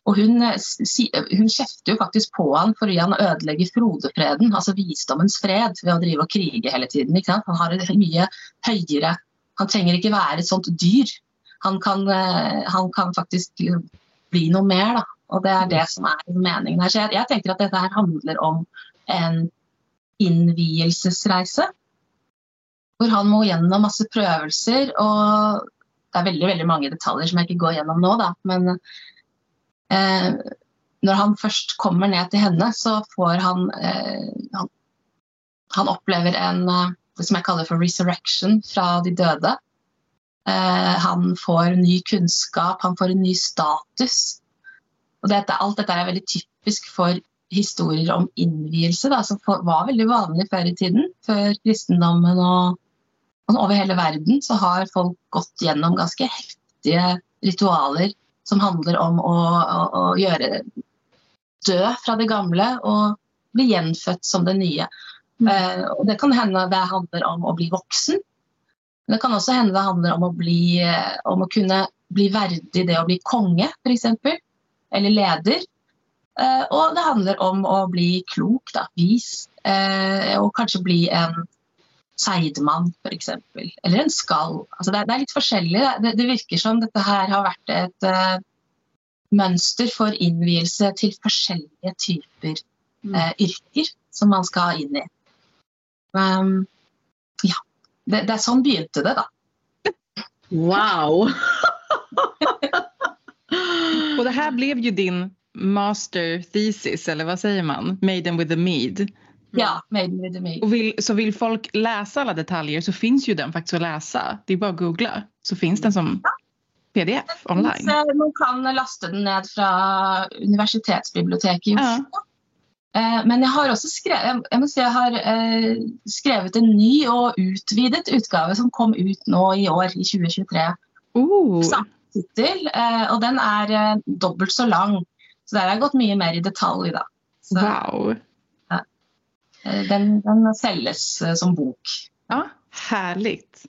C: og hun, eh, hun kjefter jo faktisk på han fordi han ødelegger Frodefreden, altså visdommens fred, ved å drive og krige hele tiden. Han har et mye høyere Han trenger ikke være et sånt dyr. Han kan, eh, han kan faktisk bli noe mer, da. Og det er det som er meningen her. Så jeg, jeg tenker at dette her handler om en innvielsesreise. Hvor han må gjennom masse prøvelser. Og det er veldig veldig mange detaljer som jeg ikke går gjennom nå, da. Men eh, når han først kommer ned til henne, så får han eh, han, han, opplever en eh, det som jeg kaller for resurrection fra de døde. Eh, han får ny kunnskap, han får en ny status. Og dette, alt dette er veldig typisk for historier om innvielse, da, som var veldig vanlig før i tiden. Før kristendommen og, og over hele verden så har folk gått gjennom ganske heftige ritualer som handler om å, å, å gjøre dø fra det gamle og bli gjenfødt som det nye. Mm. Eh, og det kan hende det handler om å bli voksen. Men det kan også hende det handler om å, bli, uh, om å kunne bli verdig det å bli konge, f.eks. Eller leder. Eh, og det handler om å bli klok, da, vis. og kanskje bli en seidmann, f.eks. Eller en skall. Altså det, det, er litt forskjellig. Det, det, virker som dette her har vært et uh, mønster for innvielse til forskjellige typer uh, yrker som man skal inn i. Um, ja. Det, det, er sånn begynte det, da.
B: Wow! [laughs]
A: Og det her ble jo din master thesis, eller hva sier man? Maiden with the mead.
C: Ja, Maiden with the
A: Och vill, så vill folk läsa alla detaljer så finns ju den faktiskt att läsa. Det är bara att googla så finns den som pdf online.
C: Man kan laste den ned fra universitetsbiblioteket i Oslo. Ja. Eh, men jeg har også skrevet, jeg må si jeg har eh, skrevet en ny og utvidet utgave som kom ut nå i år, i 2023.
A: Uh.
C: Tittel, eh, og den er dobbelt så lang. Så der har jeg gått mye mer i detalj. da. Så,
A: wow.
C: Eh, den, den säljes eh, som bok.
A: Ja, härligt.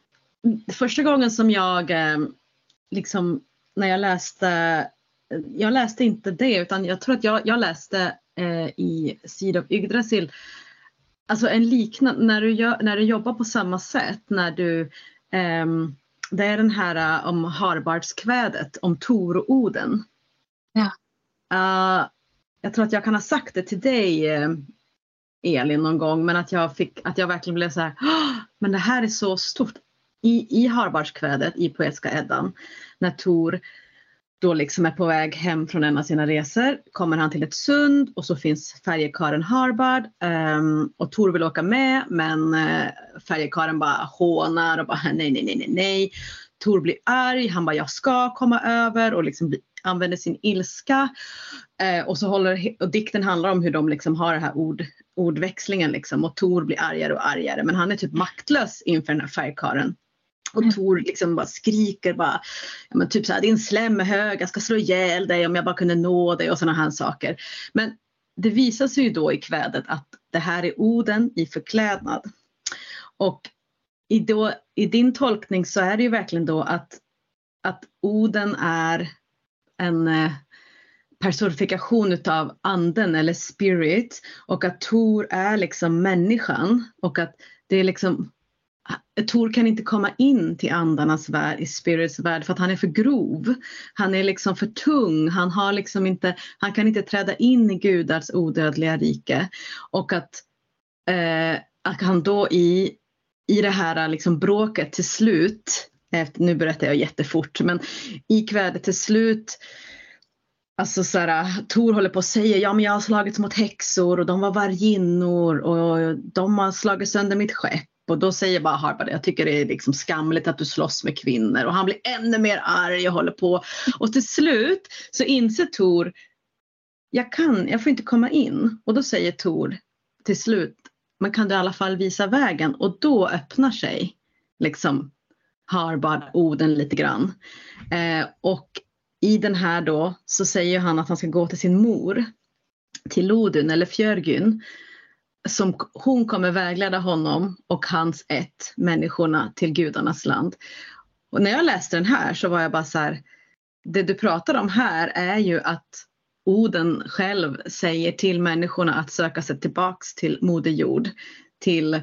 B: Första gången som jag, eh, liksom, när jag läste jag läste inte det utan jag tror att jag, jag läste eh, i Seed of Yggdrasil Alltså en liknande, när du, gör, när du jobbar på samma sätt när du eh, det är den här uh, om Harbardskvädet om Tor och Oden.
C: Ja.
B: Uh, jag tror att jag kan ha sagt det till dig Elin någon gång men att jag, fick, att jag verkligen blev så här, men det här är så stort. I, i Harbardskvädet i Poetiska Eddan när Tor då liksom är på väg hem från en av sina resor kommer han till ett sund och så finns färjekaren Harbard um, och Tor vill åka med men uh, färjekaren bara hånar och bara nej, nej, nej, nej, nej. Tor blir arg, han bara jag ska komma över och liksom använder sin ilska. Uh, och så håller, och dikten handlar om hur de liksom har det här ord, ordväxlingen liksom och Tor blir argare och argare men han är typ maktlös inför den här Og Och mm. Tor liksom bara skriker bara, ja, men typ så här, din slem är hög, jag ska slå ihjäl dig om jag bara kunde nå dig och sådana här saker. Men det visar sig ju då i kvädet att det här är Oden i förklädnad. Och i, då, i din tolkning så är det ju verkligen då att, att Oden är en eh, personifikation utav anden eller spirit och att Tor är liksom människan och att det är liksom Tor kan inte komma in till andarnas värld, i spirits värld, för att han är för grov. Han är liksom för tung, han, har liksom inte, han kan inte träda in i gudars odödliga rike. Och att, eh, att han då i, i det här liksom bråket till slut, efter, nu berättar jag jättefort, men i kvädet till slut Alltså såhär, Tor håller på att säga ja men jag har slagits mot häxor och de var varginnor och de har slagit sönder mitt skepp och då säger bara Harvard, jag tycker det är liksom skamligt att du slåss med kvinnor och han blir ännu mer arg och håller på. Och till slut så inser Tor, jag kan, jag får inte komma in. Och då säger Tor till slut, men kan du i alla fall visa vägen? Och då öppnar sig liksom Harvard orden lite grann. Eh, och i den här då så säger han att han ska gå till sin mor, till Lodun eller Fjörgyn som hon kommer vägleda honom och hans ett, människorna till gudarnas land. Och när jag läste den här så var jag bara så här, det du pratar om här är ju att Oden själv säger till människorna att söka sig tillbaks till Moder Jord, till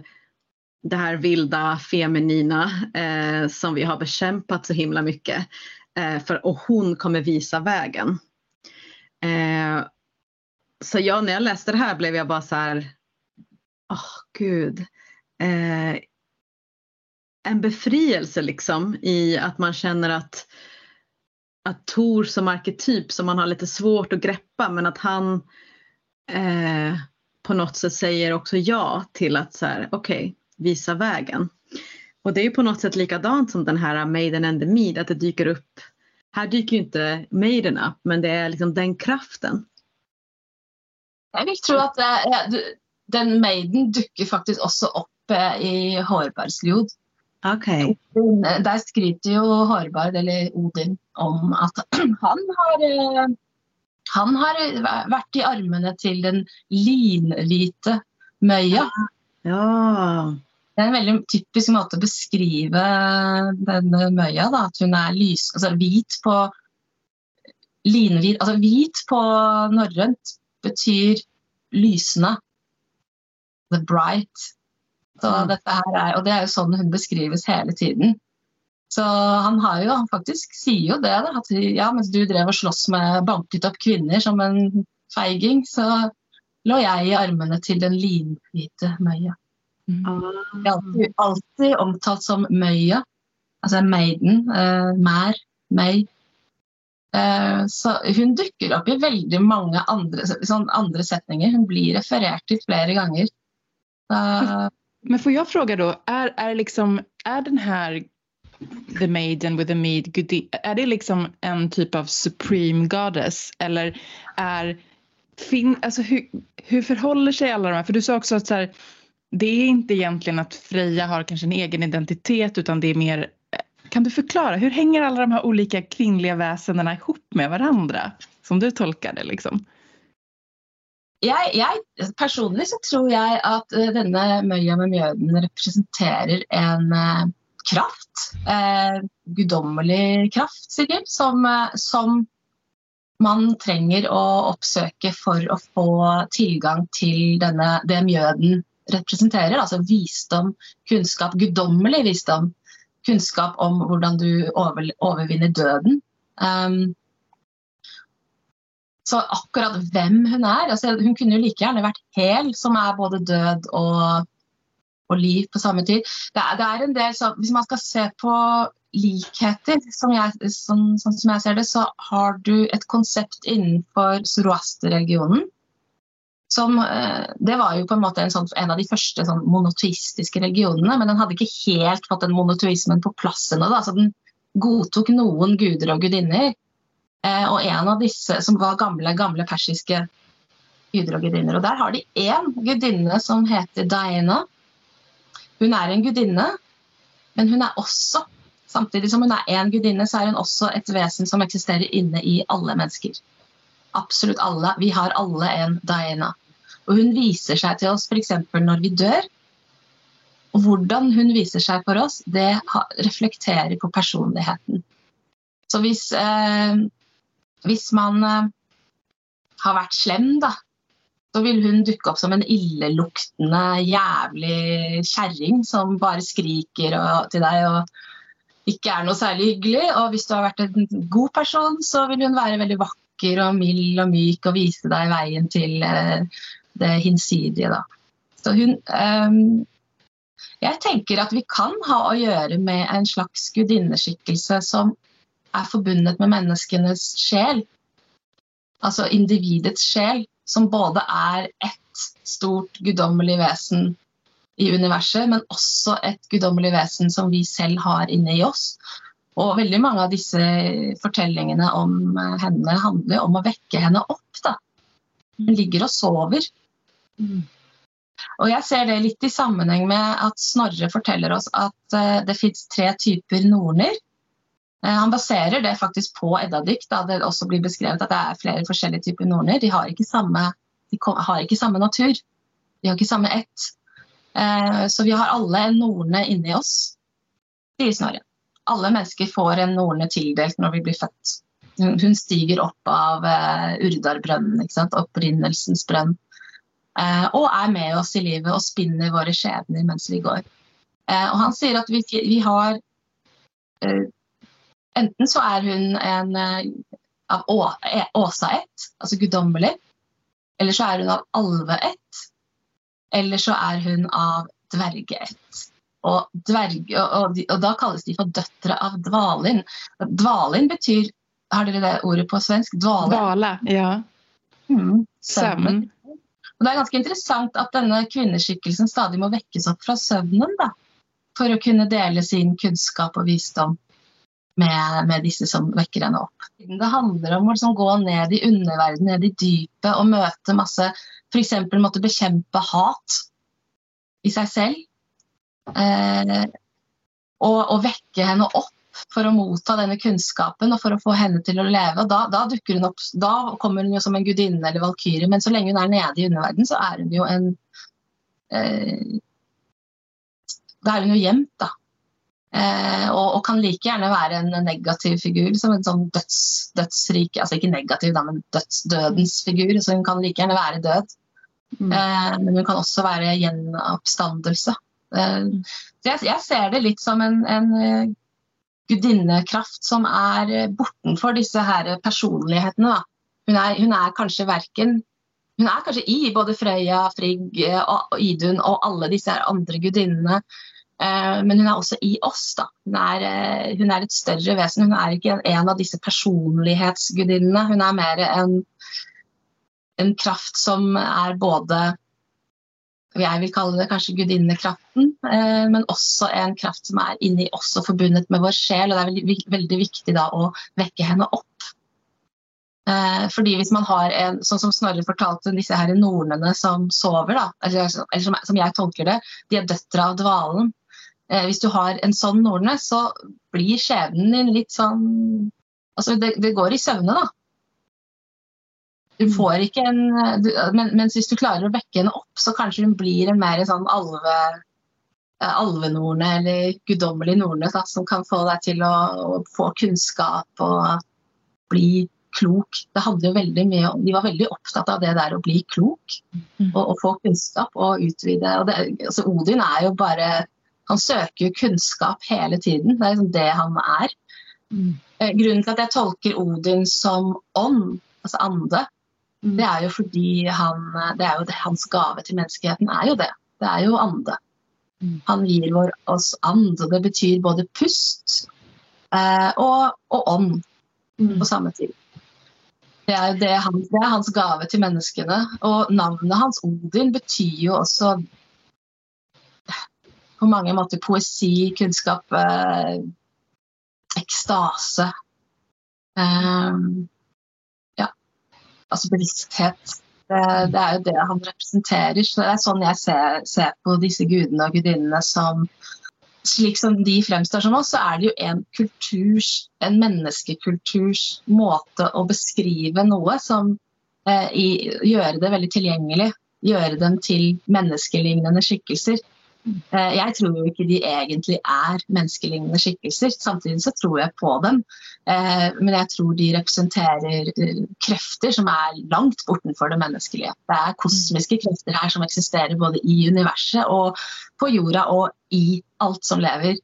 B: det här vilda feminina eh, som vi har bekämpat så himla mycket. Eh, för, och hon kommer visa vägen. Eh, så jag, när jag läste det här blev jag bara så här, oh, gud. Eh, en befrielse liksom i att man känner att, att Tor som arketyp som man har lite svårt att greppa men att han eh, på något sätt säger också ja till att så här, okej, okay, visa vägen. Och det är ju på något sätt likadant som den här Maiden and the Mead, att det dyker upp, här dyker ju inte Maiden upp, men det är liksom den kraften.
C: Jag vill tro att det, den maiden dyker faktisk også opp eh, i Hårbergsljod.
B: Okay.
C: Der skryter jo Hårberg, eller Odin, om at [clears throat] han har eh, han har vært i armene til den linlite Møya.
B: Ja.
C: Det er en veldig typisk måte å beskrive denne Møya. Da, at hun er lys, altså hvit på linhvit Altså hvit på norrønt betyr lysende the bright. Så mm. dette her er, og det er jo sånn hun beskrives hele tiden. Så han har jo, han faktisk sier jo det, da, at ja, mens du drev og sloss med banket opp kvinner som en feiging, så lå jeg i armene til den linhvite Møya. Mm. Er alltid, omtalt som Møya, altså maiden, uh, mær, May. Uh, så hun dukker opp i veldig mange andre, sånn andre setninger. Hun blir referert til flere ganger.
A: Uh, men får jeg fråga da? Er, er, liksom, er den her The Maiden with the Mead, Er det liksom en type av Supreme Goddess eller er fin, alltså hur, hur förhåller sig alla de här, för du sa också att så här, det är inte egentligen att Freja har kanske en egen identitet utan det är mer kan du förklara, hur hänger alla de här olika kvinnliga väsendena ihop med varandra? Som du tolkar det liksom
C: jeg, jeg, personlig så tror jeg at uh, denne Møya med Mjøden representerer en uh, kraft. Uh, Guddommelig kraft, sikkert. Som, som, man trenger å oppsøke for å få tilgang til denne, det mjøden representerer. Altså visdom, kunnskap, guddommelig visdom. Kunnskap om hvordan du over, overvinner døden. Um, så akkurat hvem hun er altså Hun kunne jo like gjerne vært hel, som er både død og, og liv på samme tid. Det er, det er en del, så, Hvis man skal se på likheter, som jeg, sånn, sånn, som jeg ser det, så har du et konsept innenfor zoroaster-religionen. Som, eh, det var jo på en måte en, sånn, en av de første sånn, monoteistiske religionene, men den hadde ikke helt fått den monoteismen på plass ennå. Den godtok noen guder og gudinner. Eh, og en av disse som var gamle, gamle persiske guder og gudinner. Og der har de én gudinne som heter Diana. Hun er en gudinne, men hun er også, samtidig som hun er én gudinne, så er hun også et vesen som eksisterer inne i alle mennesker. Absolutt alle. Vi har alle en Diana. Og hun viser seg til oss f.eks. når vi dør. Og hvordan hun viser seg for oss, det reflekterer på personligheten. Så hvis eh, hvis man eh, har vært slem, da, så vil hun dukke opp som en illeluktende, jævlig kjerring som bare skriker og, til deg og ikke er noe særlig hyggelig. Og hvis du har vært en god person, så vil hun være veldig vakker og mild og myk og vise deg veien til uh, det hinsidige, da. Så hun um, Jeg tenker at vi kan ha å gjøre med en slags gudinneskikkelse som er forbundet med menneskenes sjel. Altså individets sjel, som både er ett stort guddommelig vesen i universet, men også et guddommelig vesen som vi selv har inne i oss. Og veldig mange av disse fortellingene om henne handler om å vekke henne opp. da. Hun ligger og sover. Mm. Og jeg ser det litt i sammenheng med at Snorre forteller oss at uh, det fins tre typer norner. Eh, han baserer det faktisk på Eddadykt, da det også blir beskrevet at det er flere forskjellige typer norner. De har ikke samme, har ikke samme natur. De har ikke samme ett. Eh, så vi har alle en norne inni oss, sier Snorre. Alle mennesker får en norne tildelt når vi blir født. Hun stiger opp av Urdarbrønnen, opprinnelsens brønn. Og er med oss i livet og spinner våre skjebner mens vi går. og han sier at vi, vi har Enten så er hun en eh, av e, Åsa-ett, altså guddommelig. Eller så er hun av alve-ett. Eller så er hun av dverge-ett. Og, dverge, og, og, og, da kalles de for døtre av Dvalin. Dvalin betyr Har dere det ordet på svensk? Dvale.
A: Dvale, ja.
C: Mm, søvn. Og det er ganske interessant at denne kvinneskikkelsen stadig må vekkes opp fra søvnen. da, For å kunne dele sin kunnskap og visdom med, med, disse som vekker henne opp. Det handler om å liksom gå ned i underverdenen, ned i dypet og møte masse F.eks. måtte bekjempe hat i seg selv. Eh, og, og, vekke henne opp for å motta denne kunnskapen og for å få henne til å leve. Da, da, hun opp, da kommer hun jo som en gudinne eller valkyrje, men så lenge hun er nede i underverdenen, så er hun jo en eh, Da er hun jo gjemt, da. Eh, og, og, kan like gjerne være en negativ figur, som en sånn døds, dødsrike Altså ikke negativ, da, men dødsdødens figur. Så hun kan like gjerne være død. Mm. Eh, men hun kan også være gjenoppstandelse. Eh, jeg, jeg, ser det litt som en, en uh, gudinnekraft som er bortenfor disse her personlighetene. Hun er, hun er, kanskje verken Hun er kanskje i både Frøya, Frigg og, og Idun og alle disse andre gudinnene. Eh, men hun er også i oss. da. Hun er, eh, hun er, et større vesen. Hun er ikke en av disse personlighetsgudinnene. Hun er mer en, en kraft som er både jeg vil kalle det kanskje gudinnekraften, eh, men også en kraft som er inni oss og forbundet med vår sjel. og Det er veldig, veldig viktig da å vekke henne opp. Fordi hvis man har en, sånn som Snorre fortalte, disse her nornene som sover, da, eller, eller som, som, jeg tolker det, de er døtre av dvalen. Eh, hvis du har en sånn norne, så blir skjebnen din litt sånn Altså, det, det går i søvne, da. Du mm. får ikke en du, men, Mens hvis du klarer å vekke henne opp, så kanskje hun blir en mer sånn alve eh, alvenorne eller guddommelig norne da, som kan få deg til å, å, få kunnskap og bli klok. Det handler jo veldig mye om, De var veldig opptatt av det der å bli klok
A: Mm.
C: og, og få kunnskap og utvide. Og det, altså Odin er jo bare Han søker jo kunnskap hele tiden. Det er liksom det han er.
B: Mm.
C: Eh, Grunnen til at jeg tolker Odin som ånd, altså ande. Det er jo fordi han, det er jo det, hans gave til menneskeheten er jo det. Det er jo ande.
B: Mm.
C: Han gir vår, oss and, og det betyr både pust eh, og, og ånd
B: Mm.
C: på samme tid. Det er, det, han, det er hans gave til menneskene. Og navnet hans, Odin, betyr jo også på mange måter poesi, kunnskap, eh, ekstase. Ja, altså bevissthet. Det, det er jo det han representerer. Så det er sånn jeg ser, ser på disse gudene og gudinnene som slik som de fremstår som oss, så er det jo en kulturs, en menneskekulturs måte å beskrive noe som eh, i, gjøre det veldig tilgjengelig. Gjøre dem til menneskelignende skikkelser. Eh, jeg tror jo ikke de egentlig er menneskelignende skikkelser. Samtidig så tror jeg på dem. Eh, men jeg tror de representerer eh, krefter som er langt bortenfor det menneskelige. Det er kosmiske krefter her som eksisterer både i universet og på jorda og i alt som lever.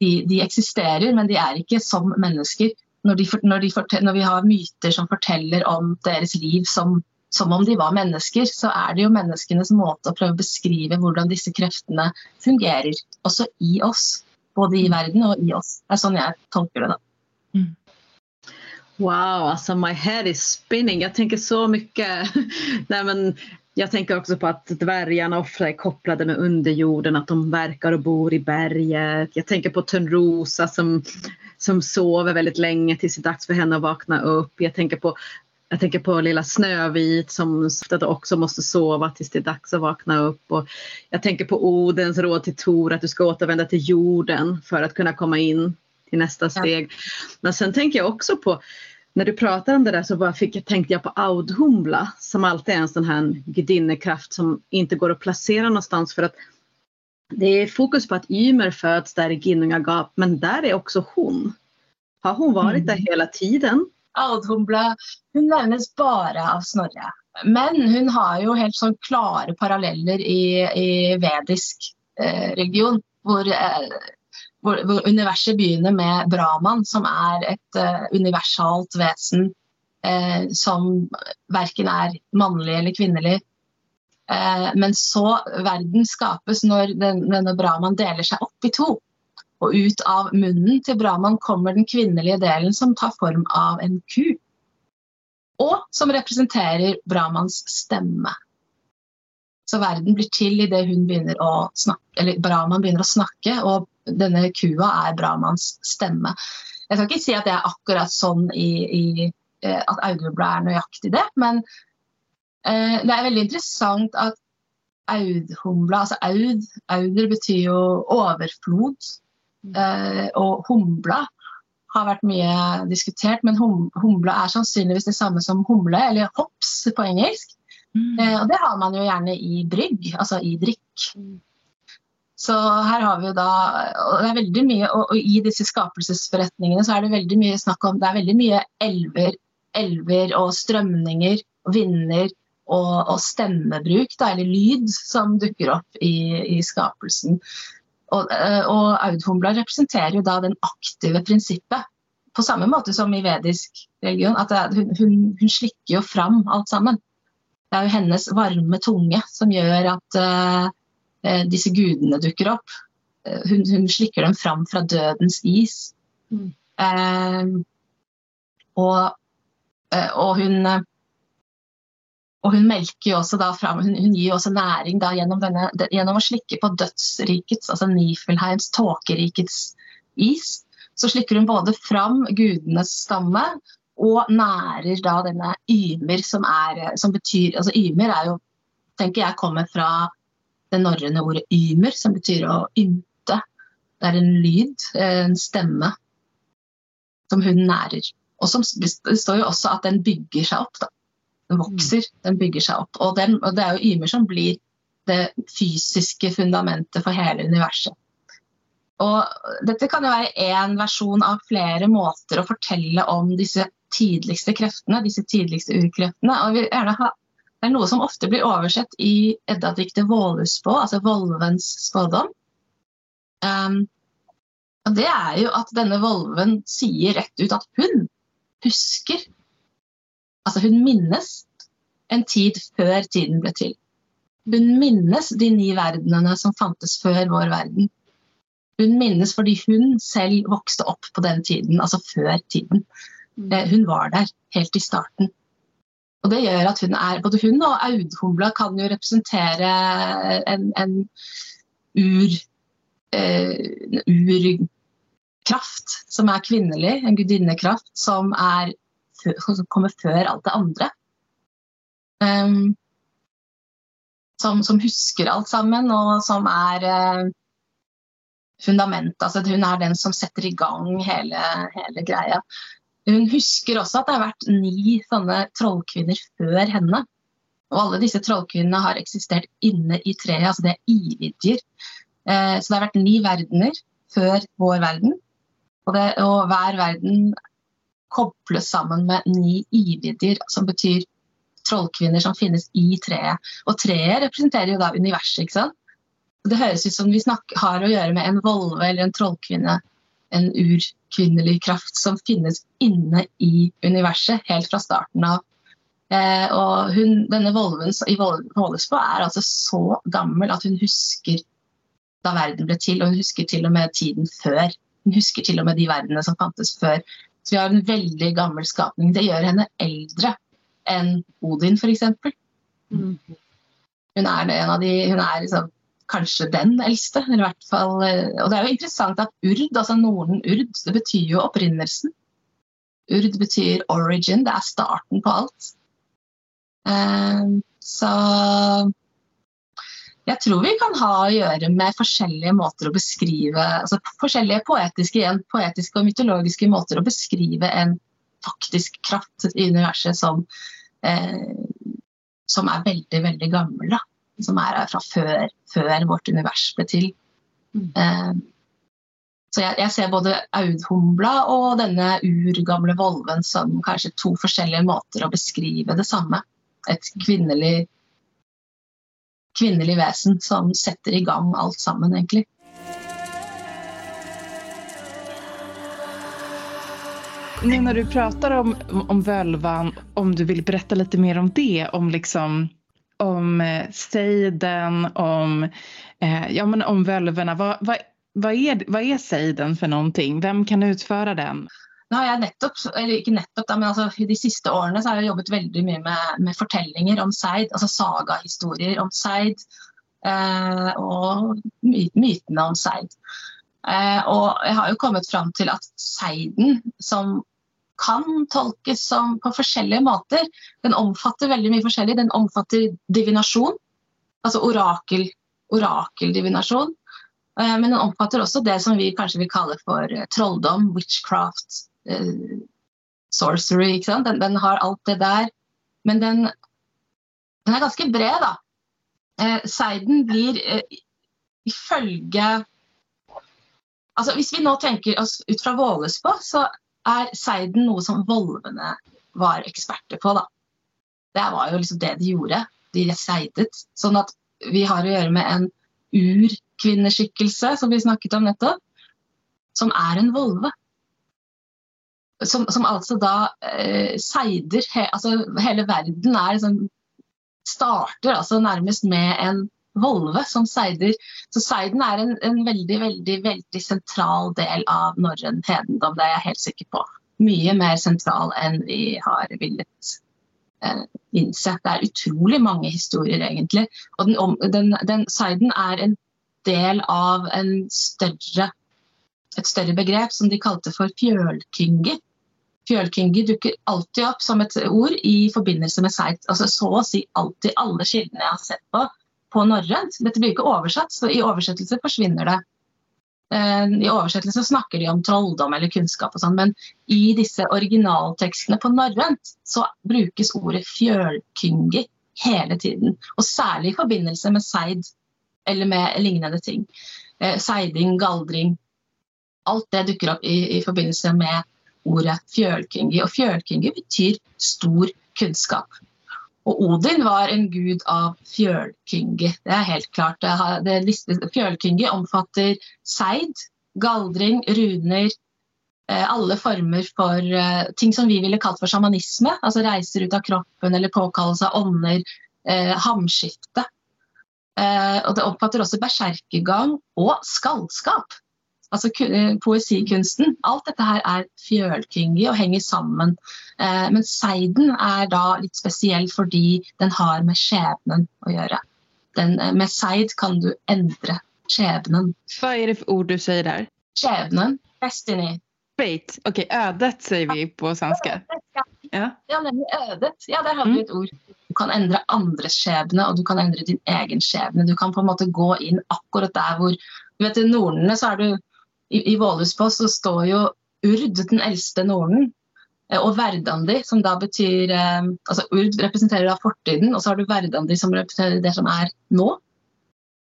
C: De, de eksisterer, men de er ikke som mennesker. Når, de, når, de når vi har myter som forteller om deres liv som, som om de var mennesker, så er det jo menneskenes måte å prøve å beskrive hvordan disse kreftene fungerer, også i oss. Både i verden og i oss. Det er sånn jeg tolker det. da.
B: Wow, altså my head is spinning. Jeg tenker så mye. [laughs] Nei, men jeg tenker også på at dvergene ofte er kopplade med underjorden, at de verker og bor i berget. Jeg tenker på Tønrosa som, som sover veldig lenge til det er dags for henne å våkne opp. Jeg tenker på, jag tänker på lilla Snövit som också måste sova tills det är dags att vakna upp. Och jag tänker på Odens råd till Tor att du ska återvända till jorden för att kunna komma in till nästa steg. Men sen tänker jag också på, när du pratar om det där så bara fick, tänkte jag på Audhumla som alltid är en sån här gudinnekraft som inte går att placera någonstans för att det är fokus på att Ymer föds där i Ginnungagap men där är också hon. Har hon varit där hela tiden?
C: Audhumla hun nevnes bare av Snorre. Men hun har jo helt sånn klare paralleller i, i vedisk eh, religion, hvor, eh, hvor, hvor universet begynner med Brahman, som er et eh, universalt vesen eh, som verken er mannlig eller kvinnelig. Eh, men så verden skapes når den, denne Brahman deler seg opp i to. Og ut av munnen til Brahman kommer den kvinnelige delen som tar form av en ku. Og som representerer Brahmans stemme. Så verden blir til idet Brahman begynner å snakke, og denne kua er Brahmans stemme. Jeg skal ikke si at det er akkurat sånn i, i eh, at Audhubla er nøyaktig det, men eh, det er veldig interessant at Audhumla, altså Aud, Auder betyr jo overflod. Eh, og humla har vært mye diskutert, men hum, humla er sannsynligvis det samme som humle, eller hops på engelsk. Eh, og det har man jo gjerne i brygg, altså i drikk. Så her har vi jo da og det er veldig mye, og, og i disse skapelsesforretningene så er det veldig mye snakk om Det er veldig mye elver, elver og strømninger og vinder og, og stemmebruk, da, eller lyd, som dukker opp i, i skapelsen. Og, eh, og Audhumla representerer jo da den aktive prinsippet. På samme måte som i vedisk religion. at er- hun, hun, hun slikker jo fram alt sammen. Det er jo hennes varme tunge som gjør at eh, disse gudene dukker opp. Hun, hun slikker dem fram fra dødens is.
B: Mm.
C: Uh, og, og hun og hun fram, hun, hun gir jo også næring da gjennom, denne, gjennom å slikke på dødsrikets, altså Nifelheims, tåkerikets is. Så slikker hun både fram gudenes stamme og nærer da denne Ymer, som, er, som betyr altså Ymer er jo, tenker jeg, kommer fra det norrøne ordet ymer, som betyr å ymte. Det er en lyd, en stemme, som hun nærer. Og som, det står jo også at den bygger seg opp. da. Den vokser, den bygger seg opp. Og, den, og det er jo Ymer som blir det fysiske fundamentet for hele universet. Og dette kan jo være én versjon av flere måter å fortelle om disse tidligste kreftene, disse tidligste urkreftene. Og vi gjerne ha, det er noe som ofte blir oversett i Edda-diktet 'Vålusspå', altså Volvens spådom. Um, og det er jo at denne volven sier rett ut at hun husker Altså hun minnes en tid før tiden ble til. Hun minnes de ni verdenene som fantes før vår verden. Hun minnes fordi hun selv vokste opp på den tiden, altså før tiden. Mm. Eh, hun var der helt i starten. Og det gjør at hun er, Både hun og Audhumla kan jo representere en, en ur, eh, urkraft som er kvinnelig, en gudinnekraft som, er, som kommer før alt det andre. Um, som, som, husker alt sammen, og som er uh, fundamentet. Altså, hun er den som setter i gang hele, hele, greia. Hun husker også at det har vært ni sånne trollkvinner før henne. Og alle disse trollkvinnene har eksistert inne i treet, altså det er ividjer. Uh, så det har vært ni verdener før vår verden. Og, det, og hver verden kobles sammen med ni ividjer, som betyr trollkvinner som finnes i treet. Og treet representerer jo da universet. ikke sant? Det høres ut som vi snakker, har å gjøre med en volve eller en trollkvinne. En urkvinnelig kraft som finnes inne i universet helt fra starten av. Eh, og hun, denne volven i Vålesbå er altså så gammel at hun husker da verden ble til, og hun husker til og med tiden før. Hun husker til og med de verdenene som fantes før. Så vi har en veldig gammel skapning. Det gjør henne eldre enn Odin, f.eks. Mm. Hun er en av de Hun er liksom, kanskje den eldste. i hvert fall, eh, og det er jo interessant at urd, altså Norden urd, det betyr jo opprinnelsen. Urd betyr origin, det er starten på alt. Um, så jeg tror vi kan ha å gjøre med forskjellige måter å beskrive altså forskjellige poetiske, poetiske og mytologiske måter å beskrive en faktisk kraft i universet som eh, som er veldig, veldig gammel. Da. Som er fra før, før vårt univers ble til. Mm. Eh, så jeg, jeg, ser både Audhumla og denne urgamle volven som kanskje to forskjellige måter å beskrive det samme. Et kvinnelig, kvinnelig vesen som setter i gang alt sammen, egentlig.
A: Nu när du prater om, om völvan, om du vill berätta lite mer om det, om liksom om eh, seiden, om, eh, ja, men om völvorna. Vad, vad, vad, är, vad seiden for någonting? Hvem kan utføre den?
C: Nå har jeg nettopp, eller ikke nettopp, men altså, De siste årene så har jeg jobbet veldig mye med, med fortellinger om seid, altså sagahistorier om seid. Eh, og mytene om seid. Eh, og jeg har jo kommet fram til at seiden, som kan tolkes som på forskjellige måter. Den omfatter veldig mye forskjellig. Den omfatter divinasjon, altså orakel, orakeldivinasjon. Eh, men den omfatter også det som vi kanskje vil kalle for eh, trolldom, witchcraft, uh, sorcery. ikke sant? Den, den, har alt det der. Men den, den er ganske bred, da. Uh, Seiden blir uh, ifølge Altså, hvis vi nå tenker oss ut fra Vålesbå, så er seiden noe som volvene var eksperter på. Da. Det var jo liksom det de gjorde. De seidet. Sånn at vi har å gjøre med en urkvinneskikkelse, som vi snakket om nettopp, som er en volve. Som, som altså da eh, seider he, altså Hele verden er liksom Starter altså nærmest med en volve som seider. Så seiden er en, en, veldig, veldig, veldig sentral del av norrøn hedendom, det er jeg helt sikker på. Mye mer sentral enn vi har villet eh, innse. Det er utrolig mange historier, egentlig. Og den, den, den seiden er en del av en større, et større begrep som de kalte for fjølkyngi. Fjølkyngi dukker alltid opp som et ord i forbindelse med seid. Altså så å si alltid alle kildene jeg har sett på, på norrønt. Dette blir ikke oversatt, så i oversettelse forsvinner det. Eh, I oversettelse snakker de om trolldom eller kunnskap, og sånn, men i disse originaltekstene på norrønt så brukes ordet fjølkingi hele tiden. Og særlig i forbindelse med seid eller med lignende ting. Eh, seiding, galdring. Alt det dukker opp i, i forbindelse med ordet fjølkingi. Og fjølkingi betyr stor kunnskap. Og Odin var en gud av fjølkingi. Det er helt klart. Fjølkingi omfatter seid, galdring, runer, eh, alle former for uh, ting som vi ville kalt for sjamanisme. Altså reiser ut av kroppen eller påkallelse av ånder. Uh, hamskifte. Og det omfatter også berserkergang og skallskap altså eh, poesikunsten. Alt dette her er fjølkingi og henger sammen. Eh, men seiden er da litt spesiell fordi den har med skjebnen å gjøre. Den, eh, med seid kan du endre skjebnen.
A: Hva er det for ord du sier der?
C: Skjebnen. Destiny.
A: Fate. Ok, ødet sier vi på svenske
C: Ja, ja nemlig ødet. Ja, der hadde vi et ord. Du kan endre andres skjebne, og du kan endre din egen skjebne. Du kan på en måte gå inn akkurat der hvor du vet, I Nordene så er du i, i Vålhusfoss så står jo Urd, den eldste Norden, eh, og Verdandi, som da betyr eh, altså Urd representerer da fortiden, og så har du Verdandi som representerer det som er nå.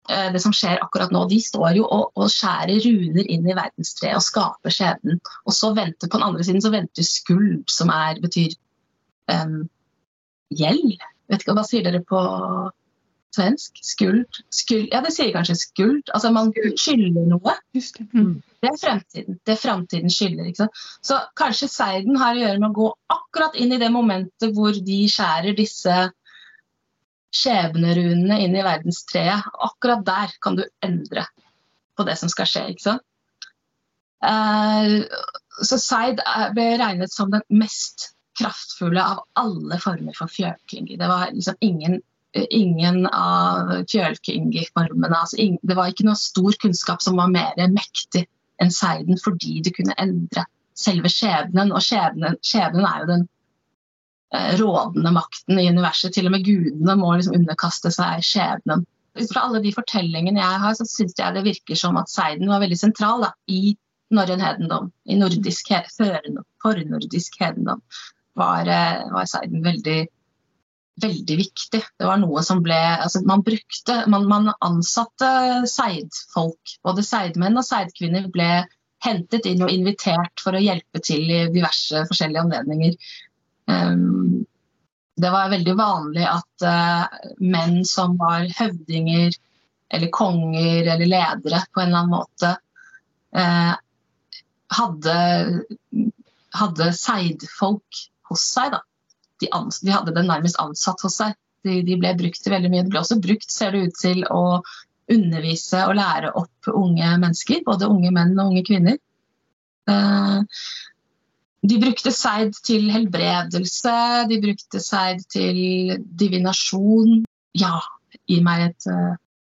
C: Eh, det som skjer akkurat nå. De står jo og, og skjærer runer inn i verdenstreet og skaper skjebnen. Og så venter på den andre siden så venter skuld, som er, betyr um, gjeld. Vet ikke, Hva sier dere på svensk? Skuld. skuld. Ja, det sier kanskje skuld. Altså man skylder noe.
A: Just det. Mm.
C: Det er fremtiden. Det er fremtiden skylder. Så kanskje seiden har å gjøre med å gå akkurat inn i det momentet hvor de skjærer disse skjebnerunene inn i verdenstreet. Akkurat der kan du endre på det som skal skje. ikke sant? Uh, så Seid ble regnet som den mest kraftfulle av alle former for fjørklinger. Det var liksom ingen ingen av fjølkingi-formene altså, Det var ikke noe stor kunnskap som var mer mektig enn seiden fordi det kunne endre selve skjebnen. Og skjebnen, skjebnen er jo den eh, rådende makten i universet. Til og med gudene må liksom underkaste seg skjebnen. Ut fra alle de fortellingene jeg har, så syns jeg det virker som at seiden var veldig sentral da, i norrøn hedendom. I nordisk, fornordisk hedendom var, eh, var seiden veldig veldig viktig. Det var noe som ble altså Man brukte Man, man ansatte seidfolk. Både seidmenn og seidkvinner ble hentet inn og invitert for å hjelpe til i diverse forskjellige anledninger. Um, det var veldig vanlig at uh, menn som var høvdinger eller konger eller ledere på en eller annen måte, uh, hadde, hadde seidfolk hos seg. da de, de, hadde det nærmest ansatt hos seg. De, de, ble brukt til veldig mye. Det ble også brukt, ser det ut til, å undervise og lære opp unge mennesker. Både unge menn og unge kvinner. Uh, de brukte seid til helbredelse, de brukte seid til divinasjon. Ja, gi meg et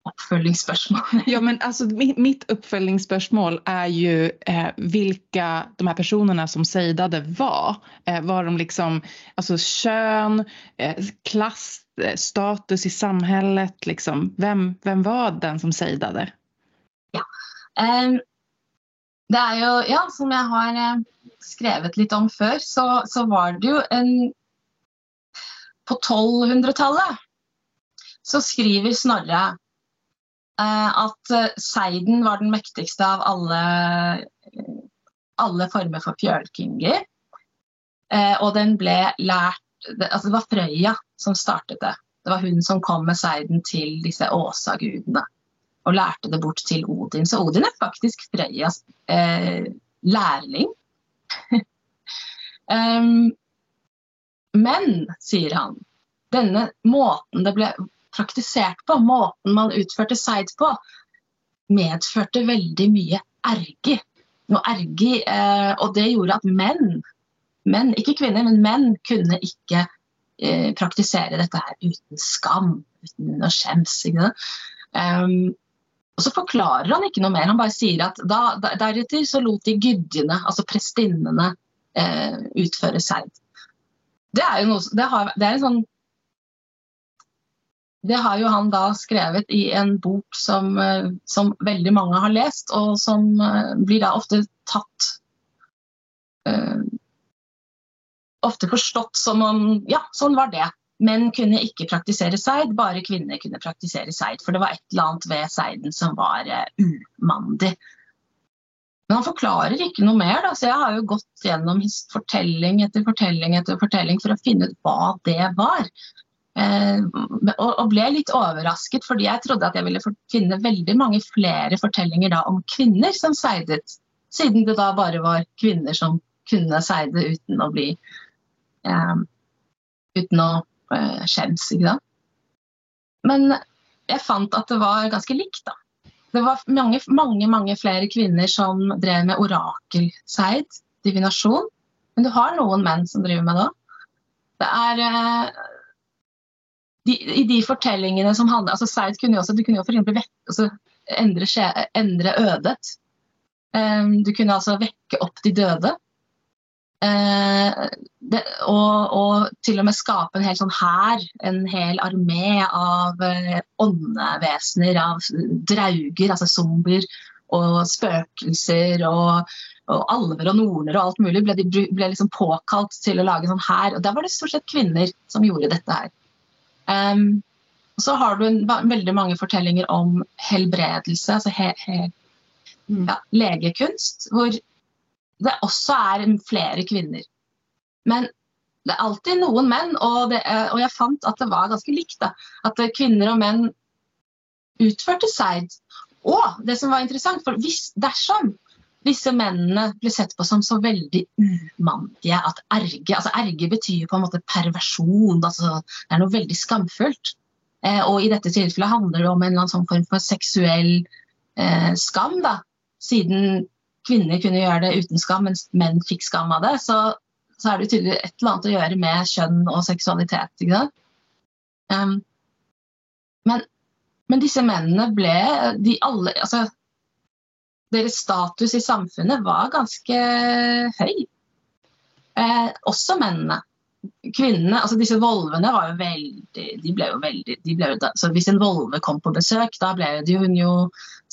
C: oppfølgingsspørsmål.
A: ja, men alltså, mitt uppföljningsspörsmål är ju eh, vilka de här personerna som sejdade var. Eh, var de liksom, alltså kön, eh, klass, eh, status i samhället, liksom. Vem, vem var den som sejdade?
C: Ja, um, det er jo, ja, som jeg har eh, skrevet litt om før, så, så var det jo en På 1200-tallet så skriver Snorre at eh, seiden var den mektigste av alle, alle former for fjølkinger. Eh, og den ble lært altså Det var Frøya som startet det. Det var hun som kom med seiden til disse åsagudene og lærte det bort til Odin. Så Odin er faktisk Frøyas eh, lærling. [laughs] um, men, sier han, denne måten det ble praktisert på, måten man utførte seid på, medførte veldig mye ergi. Noe ergi eh, og det gjorde at menn, menn, ikke kvinner, men menn kunne ikke eh, praktisere dette her uten skam, uten å skjems. Um, og så forklarer han ikke noe mer, han bare sier at da, deretter så lot de gyddene, altså prestinnene, eh, utføre seid. Det er jo noe, det, har, det er en sånn det har jo han da skrevet i en bok som, eh, som veldig mange har lest, og som eh, blir da ofte tatt uh, Ofte forstått som om Ja, sånn var det. Menn kunne ikke praktisere seid, bare kvinner kunne praktisere seid. For det var et eller annet ved seiden som var uh, umandig. Men han forklarer ikke noe mer, da, så jeg har jo gått gjennom fortelling etter fortelling etter fortelling for å finne ut hva det var. Eh, og, ble litt overrasket, fordi jeg trodde at jeg ville finne veldig mange flere fortellinger da om kvinner som seidet, siden det da bare var kvinner som kunne seide uten å bli eh, Uten å eh, skjems, ikke sant. Men jeg fant at det var ganske likt, da. Det var mange, mange, mange flere kvinner som drev med orakelseid, divinasjon. Men du har noen menn som driver med det òg. Det er eh, de, I de fortellingene som handler altså Seid kunne jo også, du kunne jo for eksempel altså, endre, skje, endre ødet. Um, du kunne altså vekke opp de døde. Uh, det, og, og, til og med skape en hel sånn hær, en hel armé av uh, åndevesener, av drauger, altså zombier og spøkelser og, og alver og norner og alt mulig ble, de, ble liksom påkalt til å lage en sånn hær. Og der var det stort sett kvinner som gjorde dette her. Um, så har du en, veldig mange fortellinger om helbredelse, altså he, he, mm. ja, legekunst, hvor det også er flere kvinner. Men det er alltid noen menn, og, det, og jeg fant at det var ganske likt. Da. At kvinner og menn utførte seid. Og det som var interessant, for hvis, dersom disse mennene blir sett på som så veldig umandige at erge altså Erge betyr på en måte perversjon. altså Det er noe veldig skamfullt. Eh, og i dette tilfellet handler det om en eller sånn form for seksuell eh, skam. da, Siden kvinner kunne gjøre det uten skam, mens menn fikk skam av det, så så er det tydelig et eller annet å gjøre med kjønn og seksualitet. ikke sant? Um, men, men, disse mennene ble de alle, altså, Deres status i samfunnet var ganske høy. Eh, også mennene. Kvinnene, altså Disse volvene var jo veldig de ble jo veldig, ble jo, så Hvis en volve kom på besøk, da ble hun jo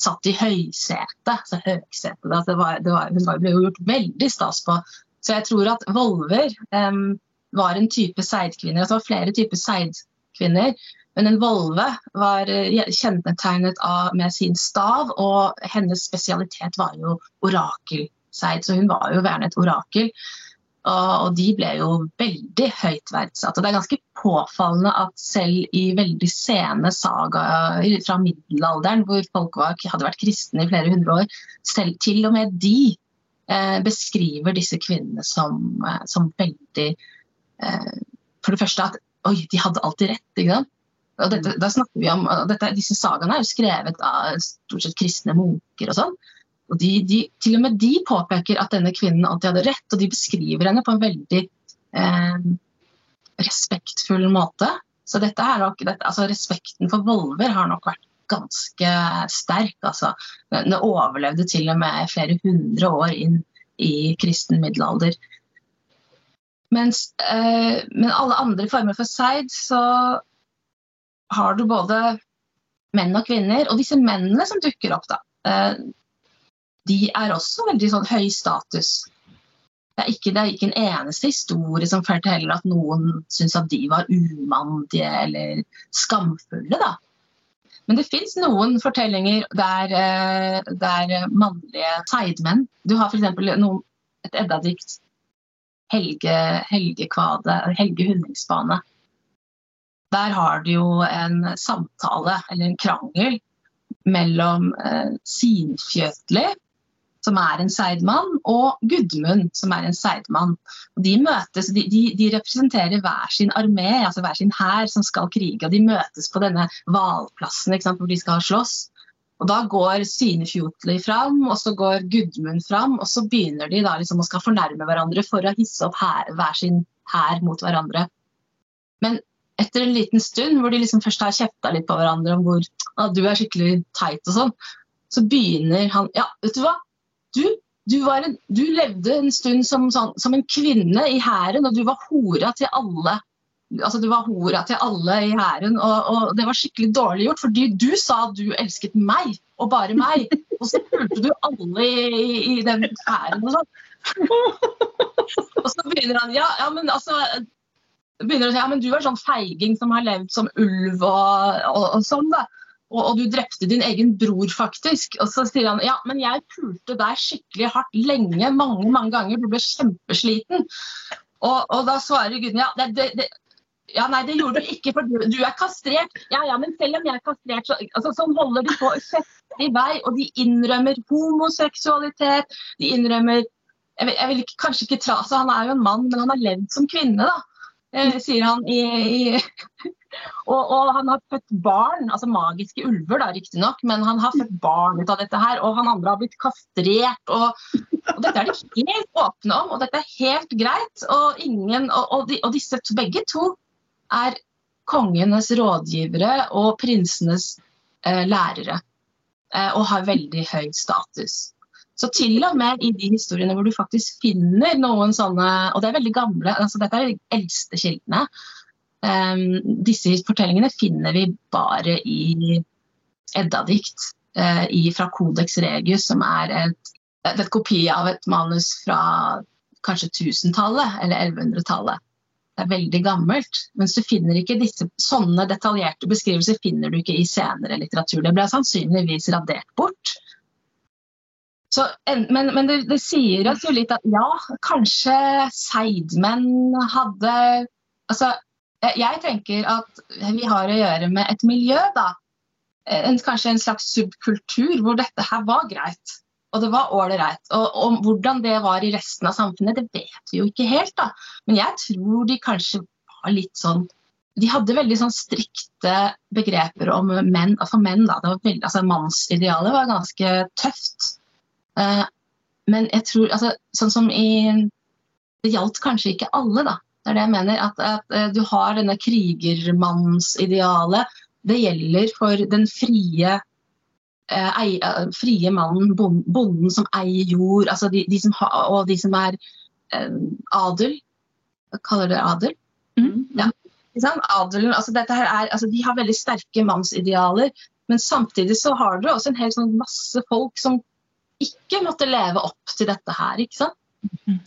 C: satt i høysete. Så høysete det var, det var, Hun ble jo gjort veldig stas på så jeg tror at volver eh, var en type seidkvinner. Altså det var flere typer seidkvinner. Men en volve var eh, kjennetegnet av, med sin stav, og hennes spesialitet var jo orakelseid. Så hun var jo gjerne et orakel. Og, de ble jo veldig høyt verdsatt. Og det er ganske påfallende at selv i veldig sene sagaer fra middelalderen, hvor folk var, hadde vært kristne i flere hundre år, selv til og med de Eh, beskriver disse kvinnene som, eh, som veldig eh, For det første at oi, de hadde alltid rett. Dette, mm. da snakker vi om, dette, Disse sagaene er jo skrevet av stort sett kristne munker og sånn. Og de, de, til og med de påpeker at denne kvinnen alltid hadde rett, og de beskriver henne på en veldig eh, respektfull måte. Så dette er nok, dette, altså respekten for volver har nok vært ganske sterk. Altså. Den overlevde til og med flere hundre år inn i kristen middelalder. Mens, eh, men alle andre former for seid, så har du både menn og kvinner. Og disse mennene som dukker opp, da, eh, de er også veldig sånn høy status. Det er, ikke, det er ikke en eneste historie som forteller at noen syns at de var umandige eller skamfulle. da. Men det fins noen fortellinger der, eh, der mannlige seidmenn Du har f.eks. et eddadikt, Helge, Helgekvade, Helge Hundingsbane. Der har du jo en samtale, eller en krangel, mellom eh, Sinfjøtli, som er en seidmann, og Gudmund, som er en seidmann. De møtes, de, de, de, representerer hver sin armé, altså hver sin hær som skal krige. og De møtes på denne hvalplassen hvor de skal slåss. Og Da går Synefjotli fram, og så går Gudmund fram. Og så begynner de da liksom å skal fornærme hverandre for å hisse opp her, hver sin hær mot hverandre. Men etter en liten stund hvor de liksom først har kjefta litt på hverandre om hvor ah, du er skikkelig teit og sånn, så begynner han Ja, vet du hva? Du, du, en, du levde en stund som, sånn, som en kvinne i hæren, og du var hora til alle. Altså, du var hora til alle i hæren, og, og, det var skikkelig dårlig gjort. Fordi du sa at du elsket meg, og bare meg. Og så fulgte du alle i, i den hæren og sånn. [laughs] Og så begynner han Ja, ja men altså begynner å si, ja, men du er sånn feiging som har levd som ulv og, og, sånn. da. og, og, du drepte din egen bror, faktisk. Og så sier han ja, men jeg pulte deg skikkelig hardt lenge, mange mange ganger. Du ble kjempesliten. Og, og da svarer Gudny ja, det, det, det, ja, nei, det gjorde du ikke, for du, du, er kastrert. Ja, ja, men selv om jeg er kastrert, så altså, sånn holder de på i vei. Og de innrømmer homoseksualitet. De innrømmer jeg vil, jeg vil kanskje ikke tra, så Han er jo en mann, men han har levd som kvinne, da, sier han i, i [laughs] og, og, han har født barn, altså magiske ulver da, riktignok, men han har født barn ut av dette her. Og han andre har blitt kastrert. Og, og dette er de helt åpne om, og dette er helt greit. Og, ingen, og, de, og disse begge to er kongenes rådgivere og prinsenes eh, lærere. Eh, og har veldig høy status. Så til og med i de historiene hvor du faktisk finner noen sånne Og det er veldig gamle, altså dette er de eldste kildene. Um, disse fortellingene finner vi bare i Edda-dikt uh, fra Codex Regius, som er et, et, kopi av et manus fra kanskje 1000-tallet eller 1100-tallet. Det er veldig gammelt. Mens du finner ikke disse sånne detaljerte beskrivelser finner du ikke i senere litteratur. Det ble sannsynligvis radert bort. Så, men, men det, det, sier oss jo litt at ja, kanskje seidmenn hadde Altså, jeg tenker at vi har å gjøre med et miljø, da. En, kanskje en slags subkultur hvor dette her var greit. Og det var ålreit. Og, og, hvordan det var i resten av samfunnet, det vet vi jo ikke helt, da. Men jeg tror de kanskje var litt sånn De hadde veldig sånn strikte begreper om menn. Altså menn, da. Veldig, altså Mannsidealet var ganske tøft. Uh, men jeg tror altså, Sånn som i Det gjaldt kanskje ikke alle, da. Det er det jeg mener. At, at eh, du har denne krigermannsidealet. Det gjelder for den frie, eh, ei, eh, frie mannen, bonden som eier jord, altså de, de som ha, og de som er eh, adel. Hva kaller det adel? Mm. Ja. Adelen, altså dette her er, altså de har veldig sterke mannsidealer, men samtidig så har du også en hel sånn masse folk som ikke måtte leve opp til dette her. ikke sant?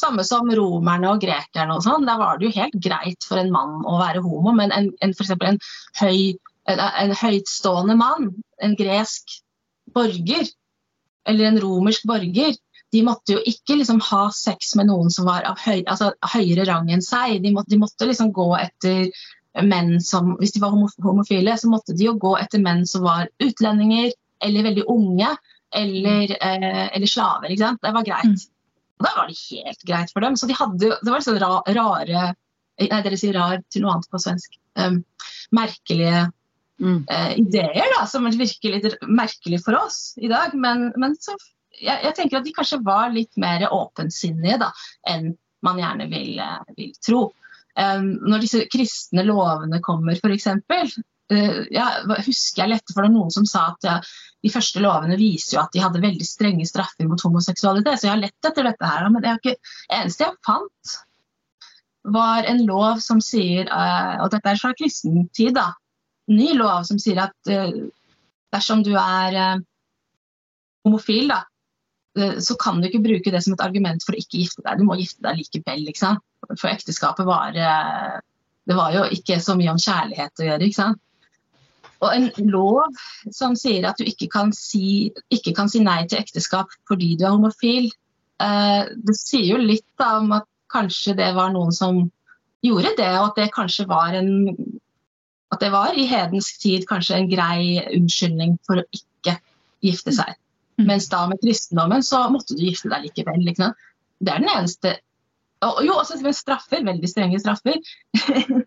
C: Samme som romerne og grekerne og sånn. Der var det jo helt greit for en mann å være homo, men en, en, for en, høy, en, en høytstående mann, en gresk borger, eller en romersk borger, de måtte jo ikke liksom ha sex med noen som var av høy, altså, høyere rang enn seg. De måtte, de måtte liksom gå etter menn som Hvis de var homofile, så måtte de jo gå etter menn som var utlendinger eller veldig unge eller, eh, eller slaver. ikke sant? Det var greit. Mm. Og da var det helt greit for dem. Så de hadde, det var sånn rare Nei, dere sier rar til noe annet på svensk. Um, merkelige mm. uh, ideer da, som virker litt merkelig for oss i dag. Men, men så, jeg, jeg, tenker at de kanskje var litt mer åpensinnige da, enn man gjerne vil, uh, vil tro. Um, når disse kristne lovene kommer, f.eks., ja, husker jeg lette for det noen som sa at ja, de første lovene viser jo at de hadde veldig strenge straffer mot homoseksualitet. Så jeg har lett etter dette her. Men det eneste jeg fant, var en lov som sier uh, Og dette er fra kristen tid, da. Ny lov som sier at uh, dersom du er homofil, da, så kan du ikke bruke det som et argument for å ikke gifte deg. Du må gifte deg likevel. Liksom. For ekteskapet var Det var jo ikke så mye om kjærlighet å gjøre. ikke sant? Og en lov som sier at du ikke kan si, ikke kan si nei til ekteskap fordi du er homofil, eh, det sier jo litt om at kanskje det var noen som gjorde det, og at det kanskje var en at det var i hedensk tid kanskje en grei unnskyldning for å ikke gifte seg. Mm. Mens da med kristendommen så måtte du gifte deg likevel. Liksom. Det er den eneste og Jo, også med straffer. Veldig strenge straffer. [laughs]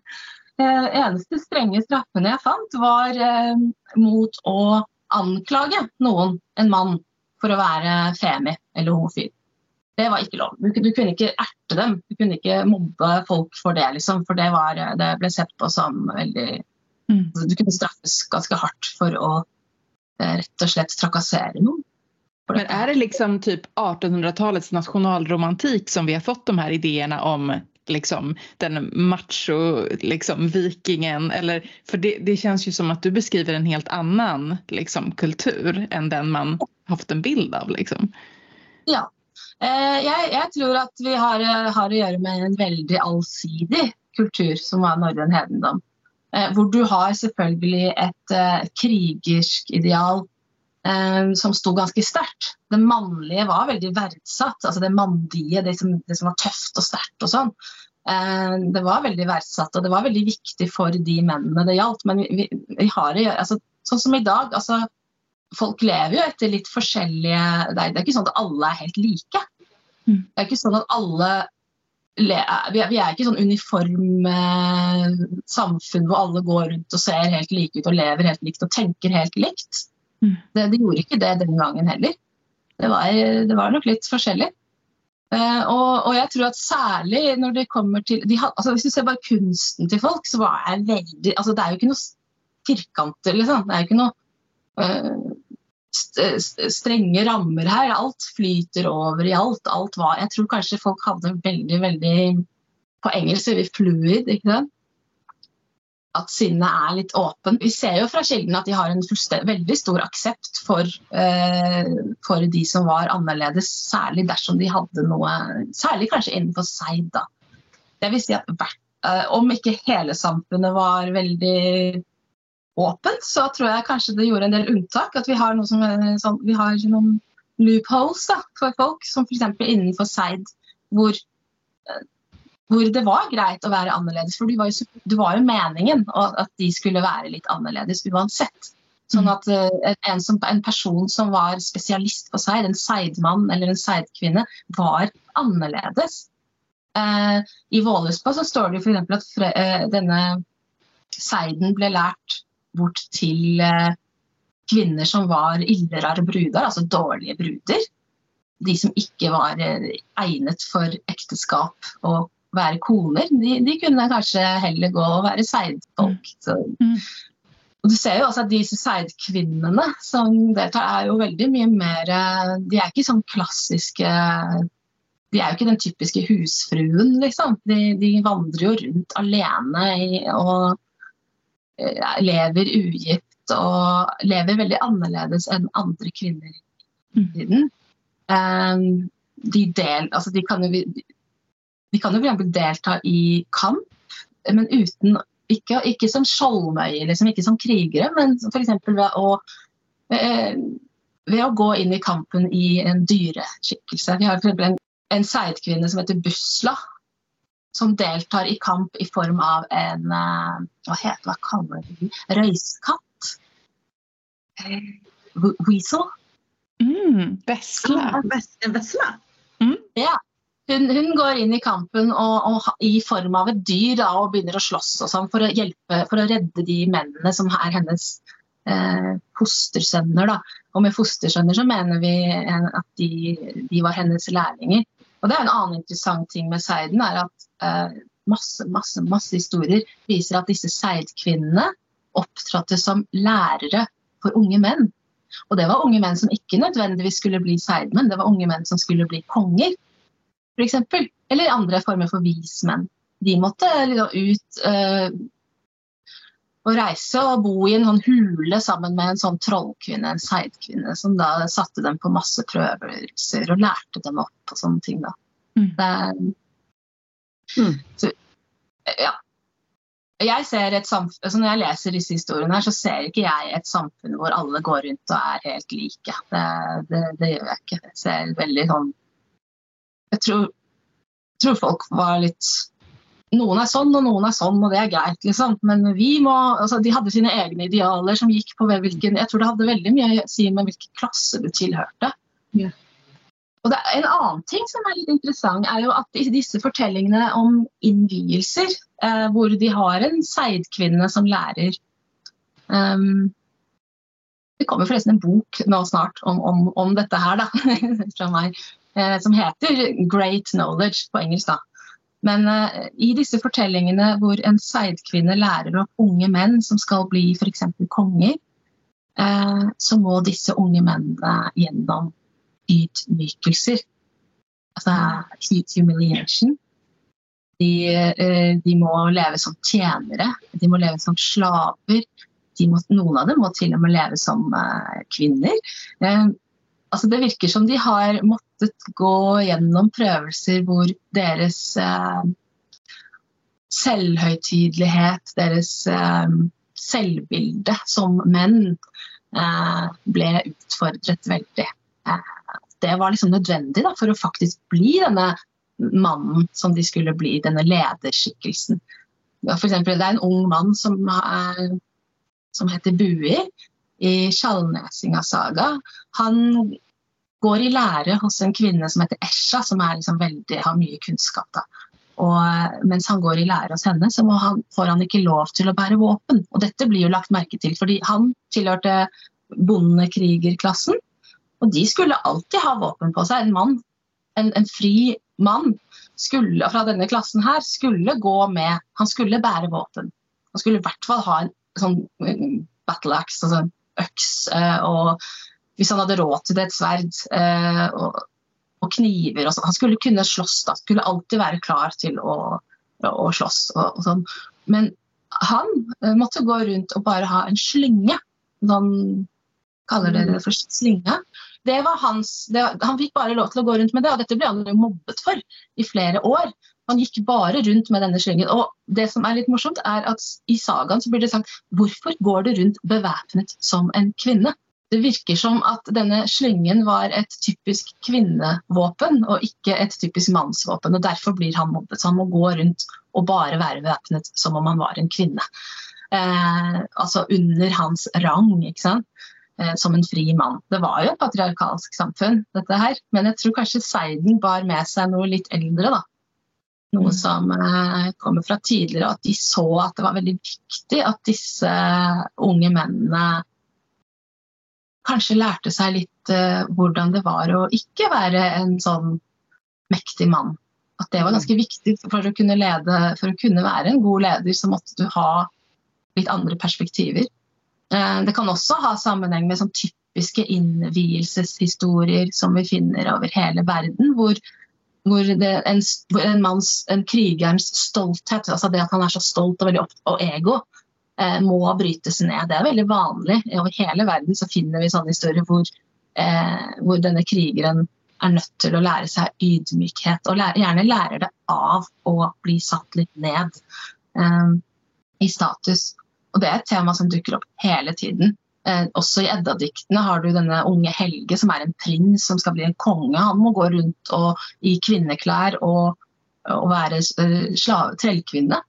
C: Eh, eneste strenge straffene jeg fant, var eh, mot å anklage noen, en mann, for å være femi eller homofil. Det var ikke lov. Du, du, kunne ikke erte dem. Du kunne ikke mobbe folk for det, liksom. For det, var, det ble sett på som veldig mm. Du kunne straffes ganske hardt for å eh, rett og slett trakassere noen.
A: Men er det liksom typ 1800-tallets nasjonalromantikk som vi har fått de her ideene om liksom, den macho liksom, vikingen? Eller, för det, det känns ju som att du beskriver en helt annan liksom, kultur än den man har fått en bild av. Liksom.
C: Ja. Eh, jeg, jeg, tror at vi har, har, å gjøre med en veldig allsidig kultur som var norrøn hedendom. Eh, hvor du har selvfølgelig et, eh, krigersk ideal som sto ganske sterkt. Det mannlige var veldig verdsatt. altså Det mandige, det som, det som var tøft og sterkt og sånn. Eh, det var veldig verdsatt, og det var veldig viktig for de mennene det gjaldt. Men vi, vi, har det altså, sånn som i dag. altså Folk lever jo etter litt forskjellige Det er, ikke sånn at alle er helt like.
A: Mm.
C: Det er ikke sånn at alle vi er, ikke sånn uniform samfunn hvor alle går rundt og ser helt like ut og lever helt likt og tenker helt likt.
A: Mm.
C: Det, de gjorde ikke det den gangen heller. Det var, det var nok litt forskjellig. Uh, og, og, jeg tror at særlig når det kommer til de, altså Hvis du ser bare kunsten til folk, så var jeg veldig altså Det er jo ikke noe firkanter, liksom. Det er jo ikke noe uh, st strenge rammer her. Alt flyter over i alt. alt var, jeg tror kanskje folk hadde veldig, veldig På engelsk sier vi fluid, ikke sant? At sinnet er litt åpen. Vi ser jo fra kildene at de har en veldig stor aksept for, eh, for, de som var annerledes, særlig dersom de hadde noe Særlig kanskje innenfor seg, da. Det vil si at eh, om ikke hele samfunnet var veldig åpent, så tror jeg kanskje det gjorde en del unntak. At vi har, noe som, sånn, vi har noen loopholes da, for folk, som f.eks. innenfor Seid, hvor eh, hvor det var greit å være annerledes. For det var jo, det var jo meningen at de skulle være litt annerledes uansett. Sånn mm. at uh, en, som, en, person som var spesialist på seid, en seidmann eller en seidkvinne, var annerledes. Eh, I Vålespa så står det f.eks. at fre, eh, denne seiden ble lært bort til kvinner som var illere bruder, altså dårlige bruder. De som ikke var egnet for ekteskap og være koner. De, de, kunne kanskje heller gå og være seidfolk. Mm. Og du ser jo også at disse seidkvinnene som deltar, er jo veldig mye mer De er ikke sånn klassiske De er jo ikke den typiske husfruen, liksom. De, de vandrer jo rundt alene i, og eh, lever ugift og lever veldig annerledes enn andre kvinner i tiden. Mm. Um, de, del, altså de kan jo de kan jo f.eks. delta i kamp, men uten ikke, ikke som skjoldmøyer, liksom, ikke som krigere, men f.eks. ved å eh, ved å gå inn i kampen i en dyreskikkelse. Vi har f.eks. en, en seidkvinne som heter Busla, som deltar i kamp i form av en uh, Hva heter hva kaller de Røyskatt? Eh, weasel?
A: Mm, vesle.
B: Vesle?
C: Mm. Ja. Hun, hun, går inn i kampen og, og, i form av et dyr da, og begynner å slåss og sånn for å hjelpe, for å redde de mennene som er hennes eh, fostersønner. Da. Og med fostersønner så mener vi at de, de, var hennes lærlinger. Og det er en annen interessant ting med Seiden, er at eh, masse, masse, masse historier viser at disse seidkvinnene opptrådte som lærere for unge menn. Og det var unge menn som ikke nødvendigvis skulle bli seidmenn, det var unge menn som skulle bli konger f.eks. Eller andre former for vismenn. De måtte liksom ut uh, og reise og bo i en sånn hule sammen med en sånn trollkvinne, en seidkvinne, som da satte dem på masse prøvelser og lærte dem opp og sånne ting. da. Mm. Det, mm. Så, ja. Jeg ser et samfunn, altså Når jeg leser disse historiene, her, så ser ikke jeg et samfunn hvor alle går rundt og er helt like. Det, det, det gjør jeg ikke. Jeg ser veldig sånn jeg tror, tror, folk var litt Noen er sånn, og noen er sånn, og det er greit, liksom. Men vi må altså, De hadde sine egne idealer som gikk på hvilken Jeg tror det hadde veldig mye å si med hvilken klasse du tilhørte. Yeah. Og det, En annen ting som er litt interessant, er jo at i disse fortellingene om innvielser, eh, hvor de har en seidkvinne som lærer um, Det kommer forresten en bok nå snart om, om, om dette her, da, [laughs] fra meg. Eh, som heter 'Great Knowledge' på engelsk. da. Men uh, i disse fortellingene hvor en seidkvinne lærer opp unge menn som skal bli f.eks. konger, uh, så må disse unge mennene gjennom ydmykelser. Altså humiliation. De, de, må leve som tjenere, de må leve som slaver. Må, noen av dem må til og med leve som kvinner. Altså det virker som de har måttet gå gjennom prøvelser hvor deres eh, selvhøytidelighet, deres eh, selvbilde som menn, eh, ble utfordret veldig. Eh, det var liksom nødvendig da, for å faktisk bli denne mannen som de skulle bli, denne lederskikkelsen. For eksempel, det er en ung mann som, er, som heter Bui i Skjalnesinga saga. Han går i lære hos en kvinne som heter Esha, som liksom veldig, har mye kunnskap. Da. Og mens han går i lære hos henne, så han, får han ikke lov til å bære våpen. Og dette blir jo lagt merke til, fordi han tilhørte bondekrigerklassen. Og de skulle alltid ha våpen på seg. En mann, en, en fri mann skulle, fra denne klassen her skulle gå med Han skulle bære våpen. Han skulle i hvert fall ha en sånn battle axe, altså øks. Eh, og hvis han hadde råd til det, et sverd eh, og, og kniver og sånn. Han skulle kunne slåss, da. Skulle alltid være klar til å, å slåss. Og, og sånn. Men han eh, måtte gå rundt og bare ha en slynge. Han kaller dere det for slinge. Det var hans, det, han fikk bare lov til å gå rundt med det, og dette ble han jo mobbet for i flere år. Han gikk bare rundt med denne slyngen. Og det som er litt morsomt, er at i sagaen så blir det sagt hvorfor går du rundt bevæpnet som en kvinne? Det virker som at denne slyngen var et typisk kvinnevåpen og ikke et typisk mannsvåpen. og Derfor blir han mobbet. Så han må gå rundt og bare være bevæpnet som om han var en kvinne. Eh, altså under hans rang, ikke sant? Eh, som en fri mann. Det var jo et patriarkalsk samfunn, dette her. Men jeg tror kanskje Seiden bar med seg noe litt eldre, da. Noe mm. som eh, kommer fra tidligere, at de så at det var veldig viktig at disse unge mennene kanskje lærte seg litt uh, hvordan det var å ikke være en sånn mektig mann. At det var ganske viktig for å kunne lede, for å kunne være en god leder, så måtte du ha litt andre perspektiver. Uh, det kan også ha sammenheng med sånn typiske innvielseshistorier som vi finner over hele verden, hvor, hvor, en, en, manns, en krigerens stolthet, altså det at han er så stolt og veldig opp, og ego, eh, må brytes ned. Det er veldig vanlig. Over hele verden så finner vi sånne historier hvor, eh, hvor denne krigeren er nødt til å lære seg ydmykhet, og lære, gjerne lærer det av å bli satt litt ned eh, i status. Og Det er et tema som dukker opp hele tiden. Eh, også i Edda-diktene har du denne unge Helge, som er en prins som skal bli en konge. Han må gå rundt og, i kvinneklær og, og være eh, slave, trellkvinne.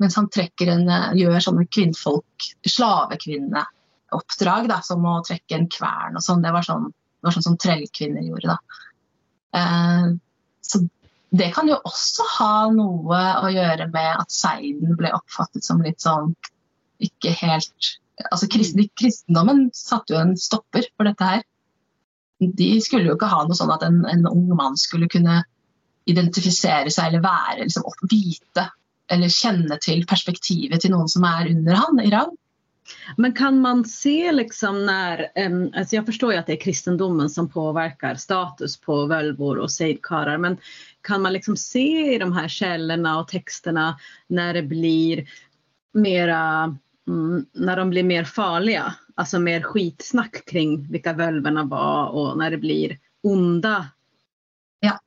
C: Mens han en, eh, gjør sånne kvinnfolk, slavekvinneoppdrag, som å trekke en kvern og sånn. Det var sånn, det var sånn som trellkvinner gjorde. Eh, så det kan jo også ha noe å gjøre med at seiden ble oppfattet som litt sånn ikke helt Altså kristendommen satte jo en stopper for dette her. De skulle jo ikke ha noe sånn at en, en ung mann skulle kunne identifisere seg eller være, liksom, vite eller kjenne til perspektivet til noen som er under han i rang.
B: Men kan man se liksom när, um, alltså jag förstår ju att det är kristendomen som påverkar status på völvor och seidkarer, men kan man liksom se i de här källorna och texterna när det blir mera, mm, när de blir mer farliga, alltså mer skitsnack kring vilka völverna var och när det blir onda?
C: Ja,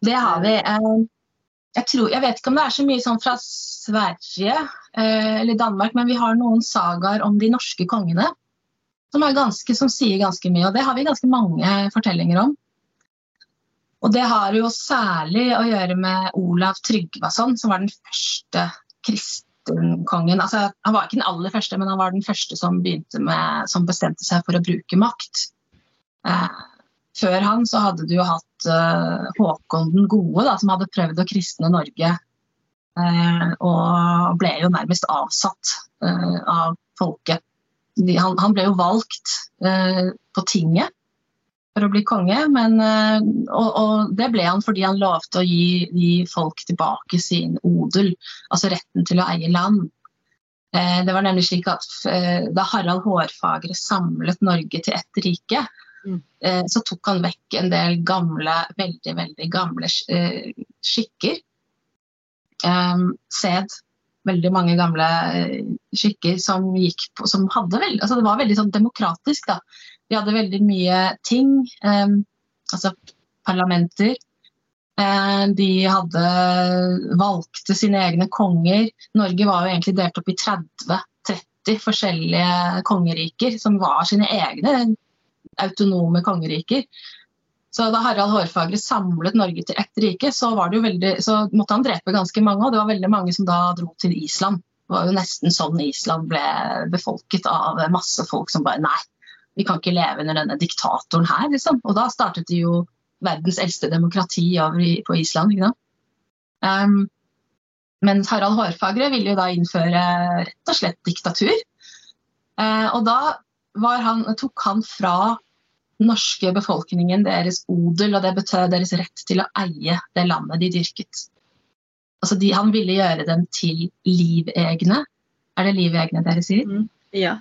C: det har vi. Um, jeg, tror, jeg, vet ikke om det er så mye sånn fra Sverige eh, eller Danmark, men vi har noen sagaer om de norske kongene som, ganske, som, sier ganske mye. Og det har vi ganske mange fortellinger om. Og det har jo særlig å gjøre med Olav Tryggvason, som var den første kristenkongen. Altså, han var ikke den aller første, men han var den første som, med, som bestemte seg for å bruke makt. Eh, før han så hadde du jo hatt eh, Håkon den gode, da, som hadde prøvd å kristne Norge. Eh, og ble jo nærmest avsatt uh, av folket. De, han, han, ble jo valgt på tinget for å bli konge, men, og, og, det ble han fordi han lovte å gi, gi folk tilbake sin odel, altså retten til å eie land. Det var nemlig slik at Da Harald Hårfagre samlet Norge til ett rike, Mm. Eh, så tok han vekk en del gamle, veldig, veldig gamle eh, skikker. Sed. Veldig mange gamle eh, skikker som på som hadde veldig, altså Det var veldig sånn demokratisk, da. De hadde veldig mye ting. eh, altså parlamenter. Eh, de hadde valgte sine egne konger. Norge var jo egentlig delt opp i 30-30 forskjellige kongeriker som var sine egne autonome kongeriker. Så da Harald Hårfagre samlet Norge til ett rike, så, veldig, så, måtte han drepe ganske mange. Og det var veldig mange som da dro til Island. Det var jo nesten sånn Island ble befolket av masse folk som bare Nei, vi kan ikke leve under denne diktatoren her, liksom. Og da startet de jo verdens eldste demokrati på Island. ikke sant? Um, men Harald Hårfagre ville jo da innføre rett og slett diktatur. Uh, og da han, tok han fra norske befolkningen deres odel, og det betød deres rett til å eie det landet de dyrket. Altså de, han ville gjøre dem til livegne. Er det livegne dere sier? Mm,
B: ja.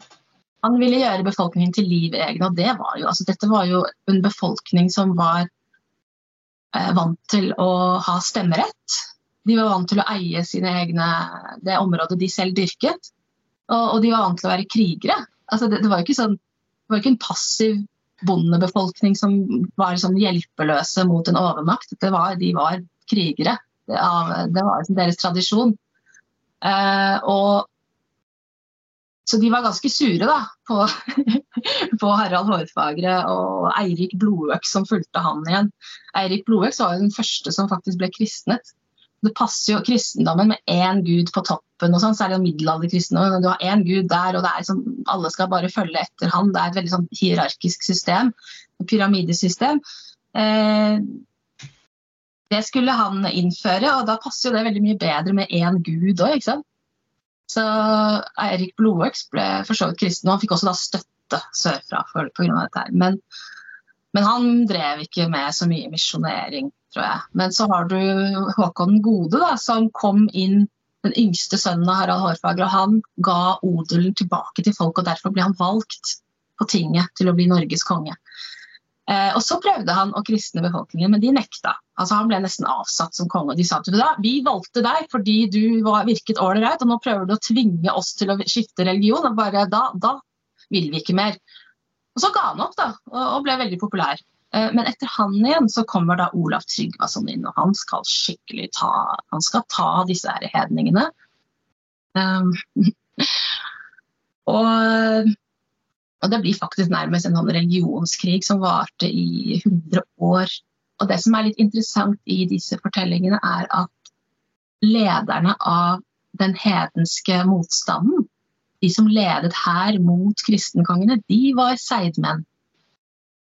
C: Han ville gjøre befolkningen til livegne, og det altså dette var jo en befolkning som var eh, vant til å ha stemmerett. De var vant til å eie sine egne, det området de selv dyrket. Og, og de var vant til å være krigere. Altså det, det var jo sånn, det var ikke en passiv bondebefolkning som var sånn hjelpeløse mot en overmakt. Var, de var krigere. Det, det var liksom deres tradisjon. Eh, og, så de var ganske sure da, på, [laughs] på Harald Hårfagre og Eirik Blodøks som fulgte han igjen. Eirik Blodøks var jo den første som faktisk ble kristnet det passer jo kristendommen med én gud på toppen, og sånn, så er middelalderkristendommen. Du har én gud der, og som, alle skal bare følge etter han. Det er et veldig sånn hierarkisk system. Et pyramidesystem. Eh, det skulle han innføre, og da passer jo det veldig mye bedre med én gud òg. Så Eirik Blodøks ble for så vidt kristen, og han fikk også da støtte sørfra pga. dette. her. Men, men han drev ikke med så mye misjonering tror jeg. Men så har du Håkon den gode, da, som kom inn den yngste sønnen av Harald Hårfagre. og Han ga odelen tilbake til folk, og derfor ble han valgt på tinget til å bli Norges konge. Eh, og Så prøvde han å kristne befolkningen, men de nekta. Altså Han ble nesten avsatt som konge. De sa til da, vi valgte deg fordi du var, virket ålreit, og nå prøver du å tvinge oss til å skifte religion. og bare da, da vil vi ikke mer. Og Så ga han opp da, og, ble veldig populær. Eh, men etter han igjen så kommer da Olav Tryggvason inn, og han skal skikkelig ta, han skal ta disse her hedningene. Um, [laughs] og, og, det blir faktisk nærmest en sånn religionskrig som varte i 100 år. Og det som er litt interessant i disse fortellingene, er at lederne av den hedenske motstanden, de som ledet her mot kristenkongene, de var seidmenn.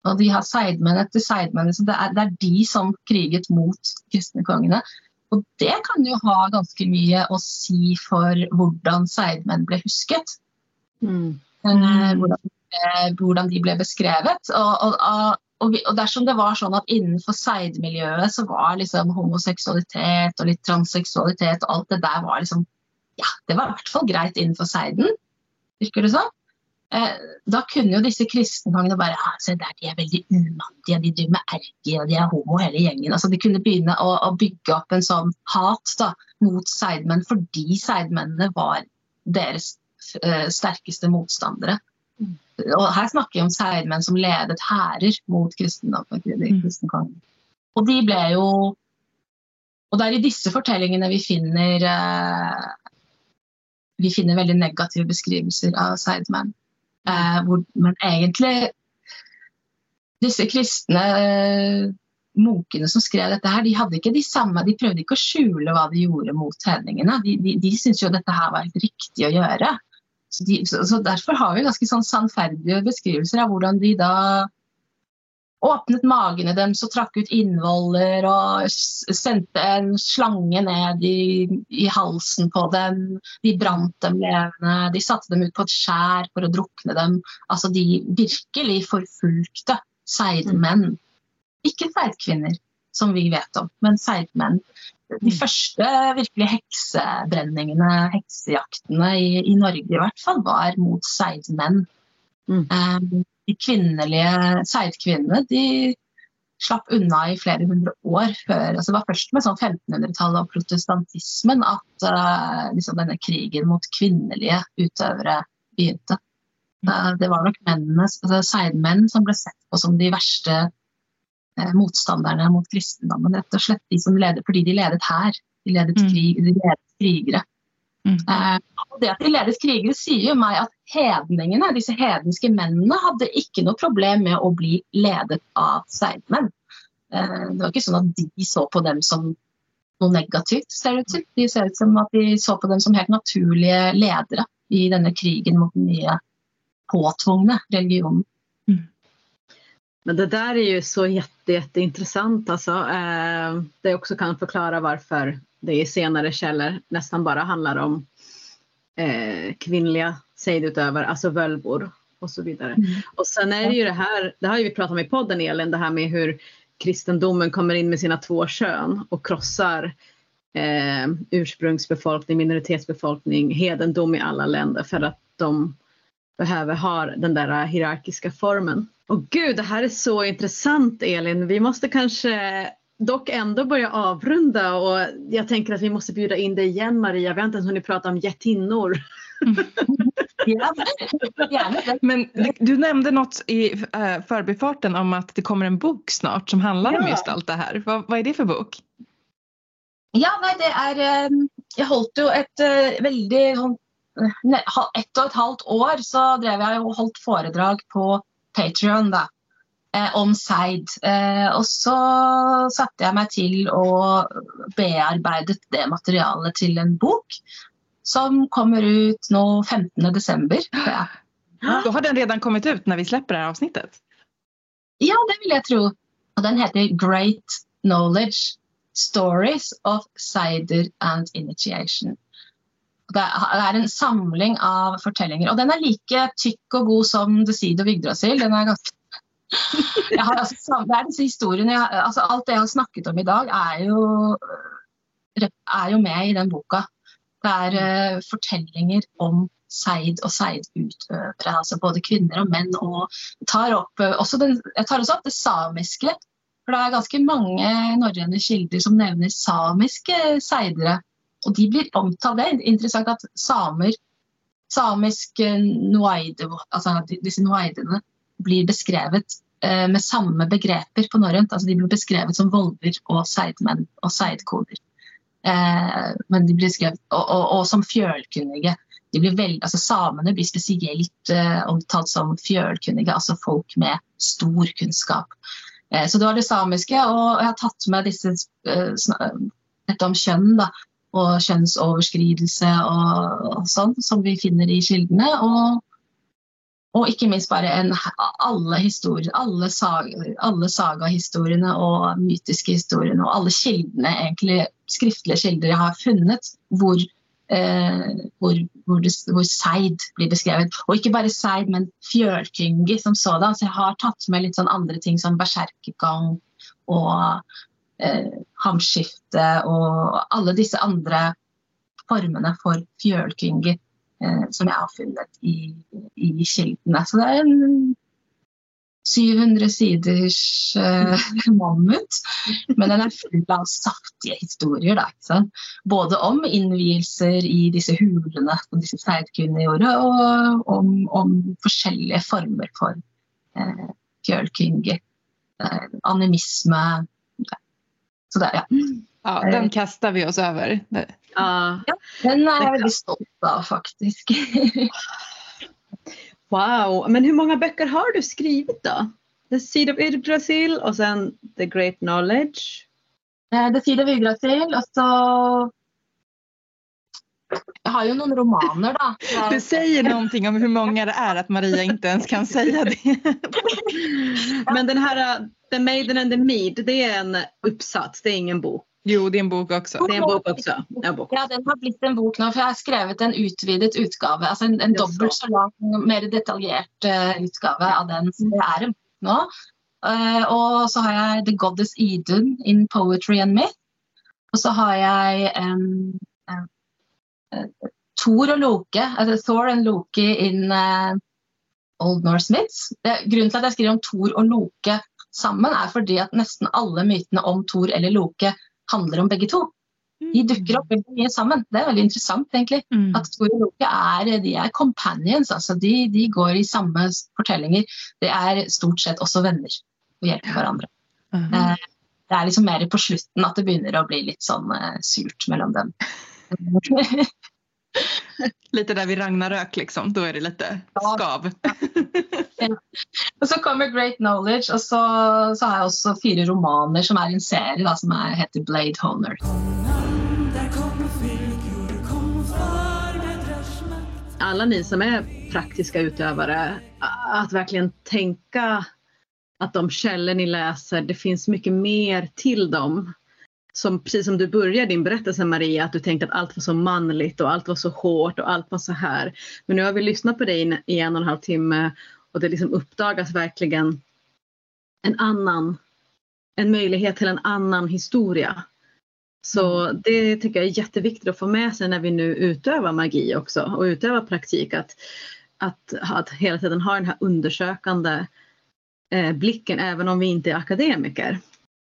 C: Og de har seidmenn etter seidmenn. Så det er, det er, de som kriget mot kristenkongene. Og det kan jo ha ganske mye å si for hvordan seidmenn ble husket. Mm. Eh, hvordan, eh, hvordan, de ble beskrevet. Og, og, og, og, dersom det var sånn at innenfor seidmiljøet så var liksom homoseksualitet og litt transseksualitet og alt det der var liksom Ja, det var i hvert fall greit innenfor seiden, virker det sånn. Eh, da kunne jo disse kristenkongene bare ah, se der, de er veldig umandige, de driver med ergi og de er homo hele gjengen. Altså, de kunne begynne å, å bygge opp en sånn hat da, mot seidmenn fordi seidmennene var deres eh, sterkeste motstandere. Og her snakker vi om seidmenn som ledet hærer mot kristendom. Mm. Og de ble jo Og det er i disse fortellingene vi finner uh, vi finner veldig negative beskrivelser av seidmenn. Eh, hvor, men egentlig Disse kristne eh, munkene som skrev dette, her, de hadde ikke de samme, de prøvde ikke å skjule hva de gjorde mot hedningene. De, de, de syntes jo dette her var helt riktig å gjøre. Så, de, så, så Derfor har vi ganske sånn sannferdige beskrivelser av hvordan de da åpnet magene deres og trakk ut innvoller og sendte en slange ned i, i, halsen på dem. De brant dem levende, de satte dem ut på et skjær for å drukne dem. Altså de virkelig forfulgte seidmenn. Ikke seidkvinner, som vi vet om, men seidmenn. De mm. første virkelig heksebrenningene, heksejaktene i, i Norge i hvert fall, var mot seidmenn. Mm. Um, de kvinnelige seidkvinnene de slapp unna i flere hundre år før. Altså det var først med sånn 1500-tallet og protestantismen at uh, liksom denne krigen mot kvinnelige utøvere begynte. Uh, det var nok mennene, altså seidmenn som ble sett på som de verste motstanderne mot kristendommen. Rett og slett de som leder, fordi de ledet hær. De ledet,
A: Mm.
C: krig, de ledet krigere.
A: Mm.
C: Eh, og det at de ledet krigere, sier jo meg at hedningene, disse hedenske mennene, hadde ikke noe problem med å bli ledet av seigmenn. Eh, det var ikke sånn at de så på dem som noe negativt, ser det ut til. De ser ut som at de så på dem som helt naturlige ledere i denne krigen mot den nye påtvungne religionen.
B: Men det där är ju så jätte, jätteintressant alltså. Eh, det också kan förklara varför det i senare källor nästan bara handlar om eh, kvinnliga sejdutövare, alltså völvor och så vidare.
C: Mm.
B: Och sen är det ju det här, det har ju vi pratat om i podden Elin, det här med hur kristendomen kommer in med sina två kön och krossar eh, ursprungsbefolkning, minoritetsbefolkning, hedendom i alla länder för att de behöver ha den där hierarkiska formen. Och gud, det här är så intressant Elin. Vi måste kanske dock ändå börja avrunda och jag tänker att vi måste bjuda in dig igen Maria. Vi har inte ens hunnit prata om jättinnor. [laughs]
A: Men du, nämnde något i uh, förbifarten om att det kommer en bok snart som handlar om just allt det här. Vad, vad är det för bok?
C: Ja, nej, det er jag Jeg holdt jo et eh, veldig eh, Ett og et halvt år så drev jeg og holdt foredrag på Patrion da, eh, om Seid. Eh, og så satte jeg meg til å bearbeidet det materialet til en bok som kommer ut nå 15.12. Ja. [gasps]
A: Da har den redan kommet ut når vi slipper det avsnittet.
C: ja, det vil jeg tro. Og den heter Great Knowledge Stories of Cider and Initiation. Det er en samling av fortellinger. Og den er like tykk og god som of Yggdrasil. Den er ganske [laughs] har altså, det er disse historiene jeg, altså Alt det jeg har snakket om i dag, er jo, er jo med i den boka. Det er uh, fortellinger om seid og seidutøvere. Altså både kvinner og menn. Og tar opp, eh, også den, jeg tar også opp det samiske. For det er ganske mange norrøne kilder som nevner samiske seidere. Og de blir omtalt. Det er interessant at samer, samisk eh, noaide, altså disse noaidene, blir beskrevet eh, med samme begreper på norrønt. Altså de blir beskrevet som volver og seidmenn og seidkoner. Eh, men de blir skrevet, og, og, og som fjølkunnige. De blir vel, altså Samene blir spesielt eh, omtalt som fjølkunnige, altså folk med stor kunnskap. Eh, så det var det samiske, og jeg har tatt med disse, eh, om kjønn da, og kjønnsoverskridelse og, sånn, som vi finner i kildene. Og, og ikke minst bare en, alle historier, alle, sag, alle sagahistoriene og mytiske historiene og alle kildene, egentlig skriftlige kilder jeg har funnet, hvor eh, hvor, hvor, det, hvor Seid blir beskrevet. Og ikke bare Seid, men Fjølkyngi som sådan. Så jeg har tatt med litt sånn andre ting som berserkergang og eh, hamskifte og alle disse andre formene for fjølkyngi eh, som jeg har funnet i, i kildene. Så det er en 700 siders eh, [laughs] mammut, men den er full av saftige historier. Da? Både om innvielser i disse hulene som disse seidkvinnene gjorde, og om, om forskjellige former for eh, fjølkyngi. Eh, animisme. Så det, ja.
A: Ja, den kastar vi oss över.
B: Ja,
C: Den er jeg veldig stolt av, faktisk. [laughs]
B: wow, men hur många böcker har du skrivit då? The Seed of Yggdrasil och sen The Great Knowledge.
C: The Seed of Yggdrasil, og så Jeg har jo noen romaner, da. [laughs]
A: Det säger någonting om hur många det är att Maria inte ens kan säga det. [laughs]
B: Men den här uh, The Maiden and the Mead, det är en uppsats, det är ingen bok.
A: Jo, det är en bok också.
B: Det är en bok också. Ja, bok.
C: Ja, den har blitt en bok nå, for jeg har skrevet en utvidet utgave. Altså en, en
B: Jaså.
C: dobbelt så lang, mer detaljert uh, utgave av den. Så det er en bok nå. Uh, og så har jeg The Goddess Idun in Poetry and Myth. Og så har en, en, en Thor og Loke, altså Thor and Loki in uh, Old Norse Myths. Grunnen til at jeg skriver om Thor og Loke sammen, er fordi at nesten alle mytene om Thor eller Loke handler om begge to. De dukker opp veldig mye sammen. Det er veldig interessant, egentlig.
A: Mm.
C: At Thor og Loke er, de er companions. altså de, de går i samme fortellinger. De er stort sett også venner og hjelper hverandre. Uh -huh. Det er liksom mer på slutten at det begynner å bli litt sånn surt mellom dem. [laughs]
A: lite där vid Ragnarök liksom, då är det lite skav. [laughs]
C: ja. Og så kommer Great Knowledge, og så, så, har jeg også fire romaner som er en serie da, som er, heter Blade Honor.
B: Alle ni som er praktiske utøvere, att verkligen tänka att de källor ni läser, det finns mycket mer till dem som precis som du började din berättelse Maria, att du tänkte att allt var så manligt och allt var så hårt och allt var så här. Men nu har vi lyssnat på dig i en och en halv timme och det liksom uppdagas verkligen en annan, en möjlighet till en annan historia. Så mm. det tycker jag är jätteviktigt att få med sig när vi nu utövar magi också och utövar praktik. Att, att, att hela tiden ha den här undersökande eh, blicken även om vi inte är akademiker.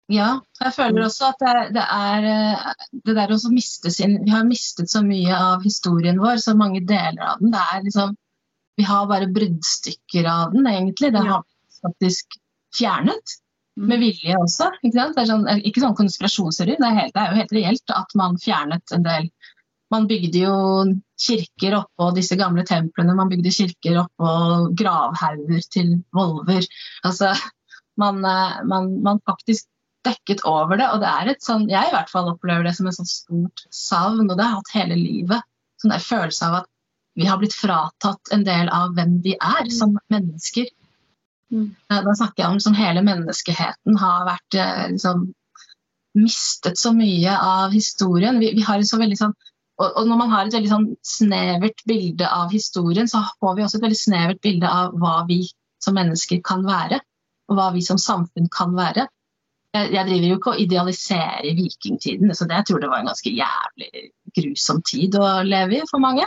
C: Ja, jeg føler også at det, det er eh, det der å miste sin Vi har mistet så mye av historien vår, så mange deler av den. Det er liksom Vi har bare bruddstykker av den, egentlig. Det har vi faktisk fjernet. Mm. Med vilje også. Ikke, sant? Det er sånn, ikke sånn konspirasjonsteori, det, det, er jo helt reelt at man fjernet en del Man bygde jo kirker oppå disse gamle templene, man bygde kirker oppå gravhauger til volver. Altså, man, eh, man, man faktisk dekket over det. Og det er et sånn, jeg i hvert fall opplever det som et sånt stort savn, og det har jeg hatt hele livet. Sånn en følelse av at vi har blitt fratatt en del av hvem vi er som mennesker. Mm. Da snakker jeg om som hele menneskeheten har vært eh, liksom, mistet så mye av historien. Vi, vi har så veldig sånn og, og, når man har et veldig sånn snevert bilde av historien, så får vi også et veldig snevert bilde av hva vi som mennesker kan være. Og hva vi som samfunn kan være jeg, jeg, driver jo ikke og idealiserer vikingtiden, så det, jeg tror det var en ganske jævlig grusom tid å leve i for mange.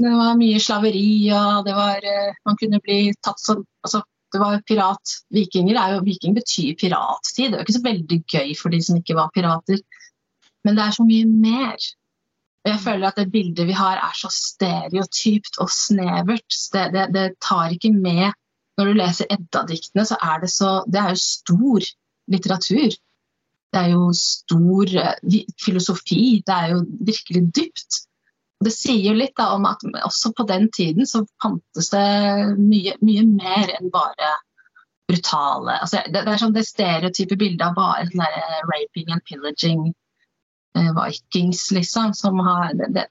C: Det var mye slaveri, og det var eh, Man kunne bli tatt som altså, det var pirat. Vikinger er jo, Viking betyr pirattid. Det er jo ikke så veldig gøy for de som ikke var pirater. Men det er så mye mer. Og jeg føler at det bildet vi har er så stereotypt og snevert. Det, det, det tar ikke med Når du leser Edda-diktene, så er det så Det er jo stor litteratur. Det er jo stor eh, filosofi. Det er jo virkelig dypt. Det sier jo litt da, om at også på den tiden så fantes det mye, mye mer enn bare brutale altså, det, det, er sånn det stereotype bildet av bare sånn der, eh, raping and pillaging eh, vikings, liksom. Som har det,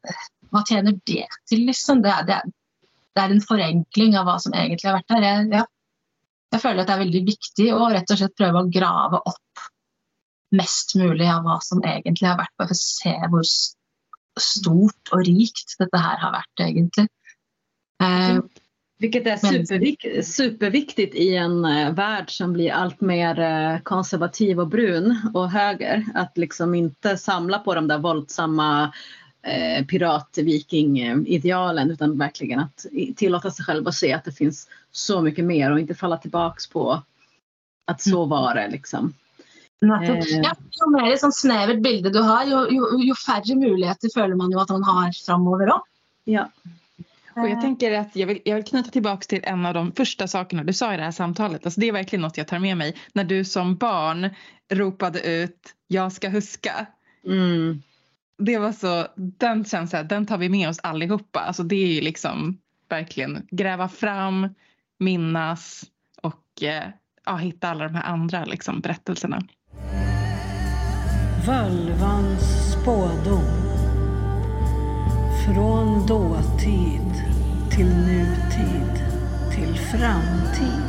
C: Hva tjener det til, liksom? Det, det, det, er en forenkling av hva som egentlig har vært der. Jeg, ja, jeg føler at det er veldig viktig å rett og slett prøve å grave opp mest mulig av hva som egentlig har vært, bare for å se hvor stort og rikt dette her har vært, egentlig.
B: Eh, Vilket är supervik superviktigt i en uh, värld som blir allt mer uh, konservativ och brun och höger. Att liksom inte samla på de där våldsamma eh, pirat-viking-idealen utan verkligen att tillåta sig själv att se att det finns så mycket mer och inte falla tillbaks på att så mm. var det. Liksom.
C: Eh. Ja, jo mer sånn snevert bilde du har, jo, jo, jo, færre muligheter føler man jo at man har framover òg.
A: Ja. Och jag tänker att jag vill, jag vill knyta tillbaka till en av de första sakerna du sa i det här samtalet. Alltså det är verkligen något jag tar med mig. När du som barn ropade ut jag ska huska. Mm det var så, den känslan, den tar vi med oss allihopa. Alltså det är ju liksom verkligen gräva fram, minnas och eh, ja, hitta alla de här andra liksom, berättelserna.
D: Völvans spådom. Från dåtid till nutid till framtid.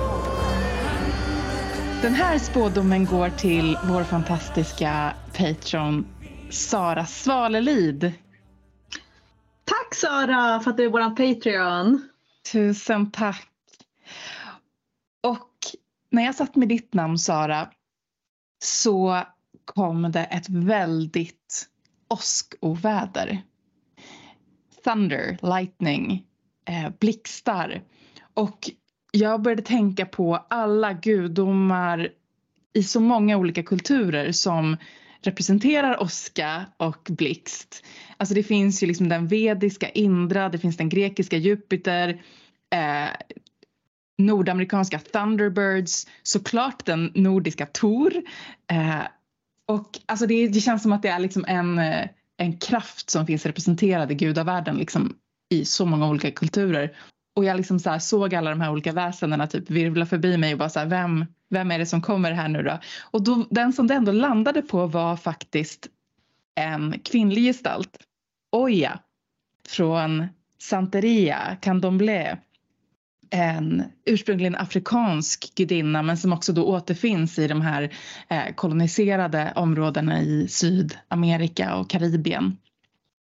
A: Den här spådomen går till vår fantastiska patron Sara Svalelid.
B: Tack Sara för att du är vår Patreon.
A: Tusen tack. Och när jag satt med ditt namn Sara så kom det ett väldigt åskoväder. Thunder, lightning, eh, blixtar. Och jag började tänka på alla gudomar i så många olika kulturer som representerar oska och blixt. Alltså det finns ju liksom den vediska Indra, det finns den grekiska Jupiter, eh, nordamerikanska Thunderbirds, såklart den nordiska Tor. Eh, och alltså det, det, känns som att det är liksom en, eh, en kraft som finns representerad i gudavärlden liksom i så många olika kulturer. Och jag liksom så såg alla de här olika väsendena typ virvla förbi mig och bara så här, vem, vem är det som kommer här nu då? Och då, den som det ändå landade på var faktiskt en kvinnlig gestalt. Oya från Santeria, Candomblé. En ursprungligen afrikansk gudinna men som också då återfinns i de här eh, koloniserade områdena i Sydamerika och Karibien.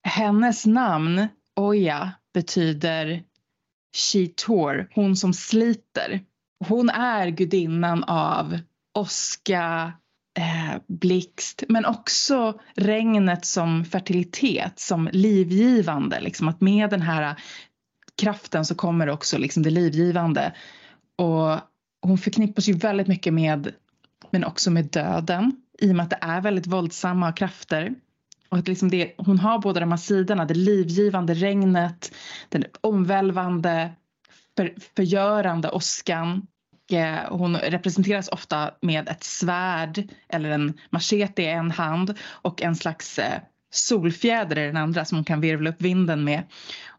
A: Hennes namn, Oya, betyder She Tor, hon som sliter. Hon är gudinnan av åska, eh, blixt men också regnet som fertilitet, som livgivande. Liksom att med den här kraften så kommer också liksom det livgivande. Och hon förknippas ju väldigt mycket med, men också med döden i och med att det är väldigt våldsamma krafter. Och att liksom det, hon har båda de här sidorna, det livgivande regnet, den omvälvande, för, förgörande åskan. Eh, hon representeras ofta med ett svärd eller en machete i en hand och en slags eh, solfjäder i den andra som hon kan virvla upp vinden med.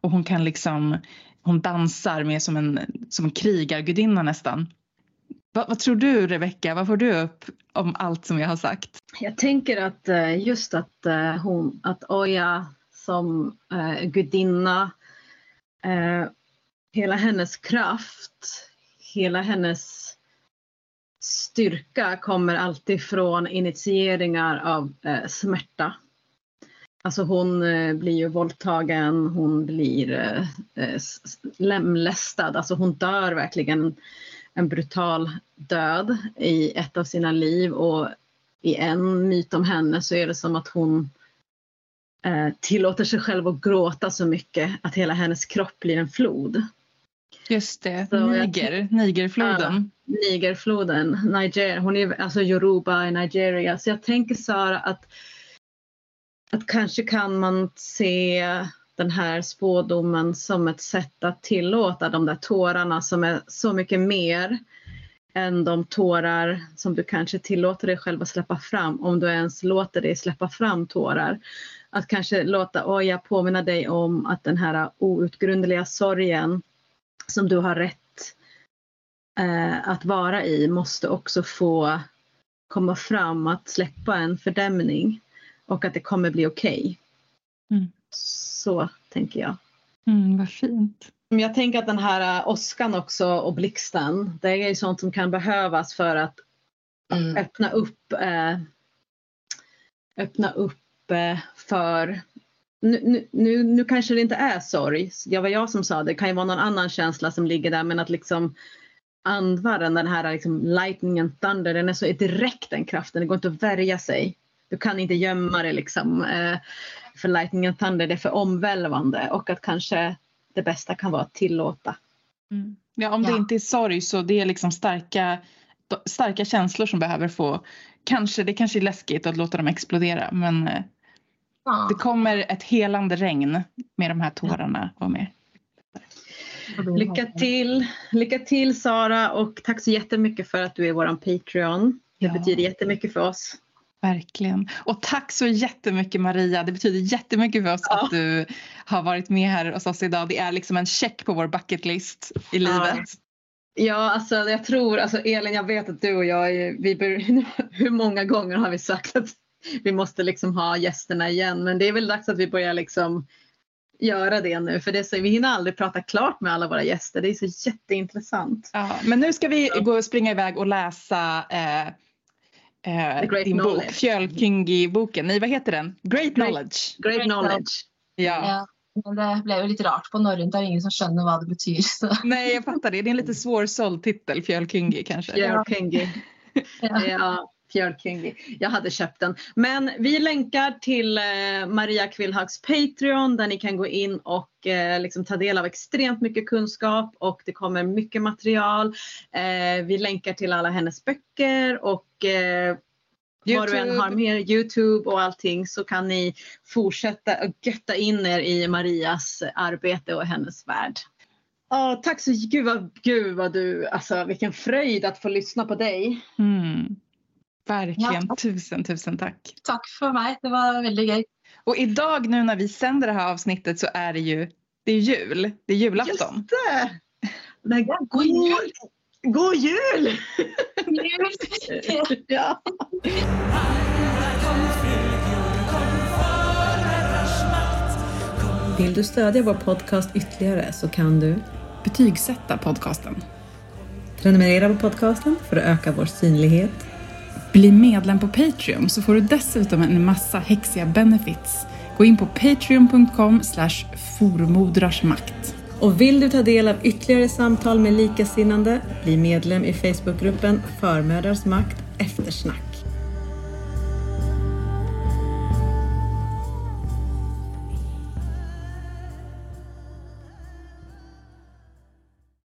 A: Och hon kan liksom, hon dansar med som en, som en krigargudinna nästan. Vad, vad, tror du Rebecka, vad får du upp om allt som jag har sagt?
B: Jag tänker att eh, just att hon, att Oja som eh, gudinna, eh, hela hennes kraft, hela hennes styrka kommer alltid från initieringar av eh, smärta. Alltså hon eh, blir ju våldtagen, hon blir eh, lemlästad, alltså hon dör verkligen en brutal död i ett av sina liv och i en myt om henne så är det som att hon eh, tillåter sig själv att gråta så mycket att hela hennes kropp blir en flod.
A: Just det, så Niger, Nigerfloden.
B: Ja, Nigerfloden, Niger, hon är alltså Yoruba i Nigeria. Så jag tänker Sara att, att kanske kan man se den här spådomen som ett sätt att tillåta de där tårarna som är så mycket mer än de tårar som du kanske tillåter dig själv att släppa fram, om du ens låter dig släppa fram tårar. Att kanske låta Oja påminna dig om att den här outgrundliga sorgen som du har rätt eh, att vara i måste också få komma fram, att släppa en fördämning och att det kommer bli okej. Okay. Mm. Så tänker jag.
A: Mm, vad fint.
B: Jag tänker att den här eh, åskan också och blixten, det är ju sånt som kan behövas för att mm. öppna upp eh, öppna upp eh, för nu, nu, nu kanske det inte är sorg, det var jag som sa det, det kan ju vara någon annan känsla som ligger där men att liksom andvaren, den här liksom lightning and thunder, den är så direkt den kraften, det går inte att värja sig. Du kan ikke gjemme det liksom. Eh, för lightning and thunder, det er for omvelvende. Og at kanskje det beste kan være å tillate.
A: Mm. Ja, om ja. det er är sorg så det er liksom starka, starka känslor som behöver få, Kanskje, det kanskje er läskigt å la dem eksplodere, men eh, Ja. Det kommer et helande regn med de här tårarna och med.
B: Lykke til. Lycka till Sara og takk så jättemycket for at du er vår Patreon. Det ja. betyder jättemycket for oss.
A: Verkligen. Och tack så jättemycket Maria. Det betyder jättemycket för oss ja. att du har varit med här hos oss idag. Det är liksom en check på vår bucketlist i livet.
B: Ja, alltså jag tror, alltså Elin jag vet att du och jag, vi [laughs] hur många gånger har vi sagt att vi måste liksom ha gästerna igen. Men det är väl dags att vi börjar liksom göra det nu för det så, vi hinner aldrig prata klart med alla våra gäster. Det är så jätteintressant.
A: Ja, men nu ska vi gå och springa iväg och läsa eh, eh, din knowledge. bok, Fjölkyngi-boken. Nej, vad heter den? Great Knowledge.
B: Great, Great Knowledge.
C: Ja. ja. Men det blev ju lite rart på norrönt, det är ingen som skönjer vad det betyder. Så.
A: Nej, jag fattar det. Det är en lite svårsåld titel, Fjölkyngi kanske.
B: Fjölkyngi. [laughs] ja. ja. Fjölkringlig. Jag hade köpt den. Men vi länkar till eh, Maria Kvillhags Patreon där ni kan gå in och eh, liksom ta del av extremt mycket kunskap och det kommer mycket material. Eh, vi länkar till alla hennes böcker och YouTube. Var du än har mer Youtube och allting så kan ni fortsätta och götta in er i Marias arbete och hennes värld. Ja, tack så gud vad, gud vad du, alltså vilken fröjd att få lyssna på dig.
A: Mm. Verkligen.
C: Ja.
A: Tusen, tusen tack.
C: Takk for meg. Det var veldig gøy.
A: Och idag nu när vi sänder det här avsnittet så är det ju det är jul. Det är julafton.
B: Just det! det
C: god, God jul!
B: God jul!
C: jul. [laughs]
B: ja.
E: Vill du stödja vår podcast ytterligare så kan du
A: Betygsätta podcasten.
E: prenumerera på podcasten för att öka vår synlighet.
A: Bli medlem på Patreon så får du dessutom en massa häxiga benefits. Gå in på patreon.com formodrarsmakt.
E: Och vill du ta del av ytterligare samtal med likasinnande, bli medlem i Facebookgruppen Förmödrars makt eftersnack.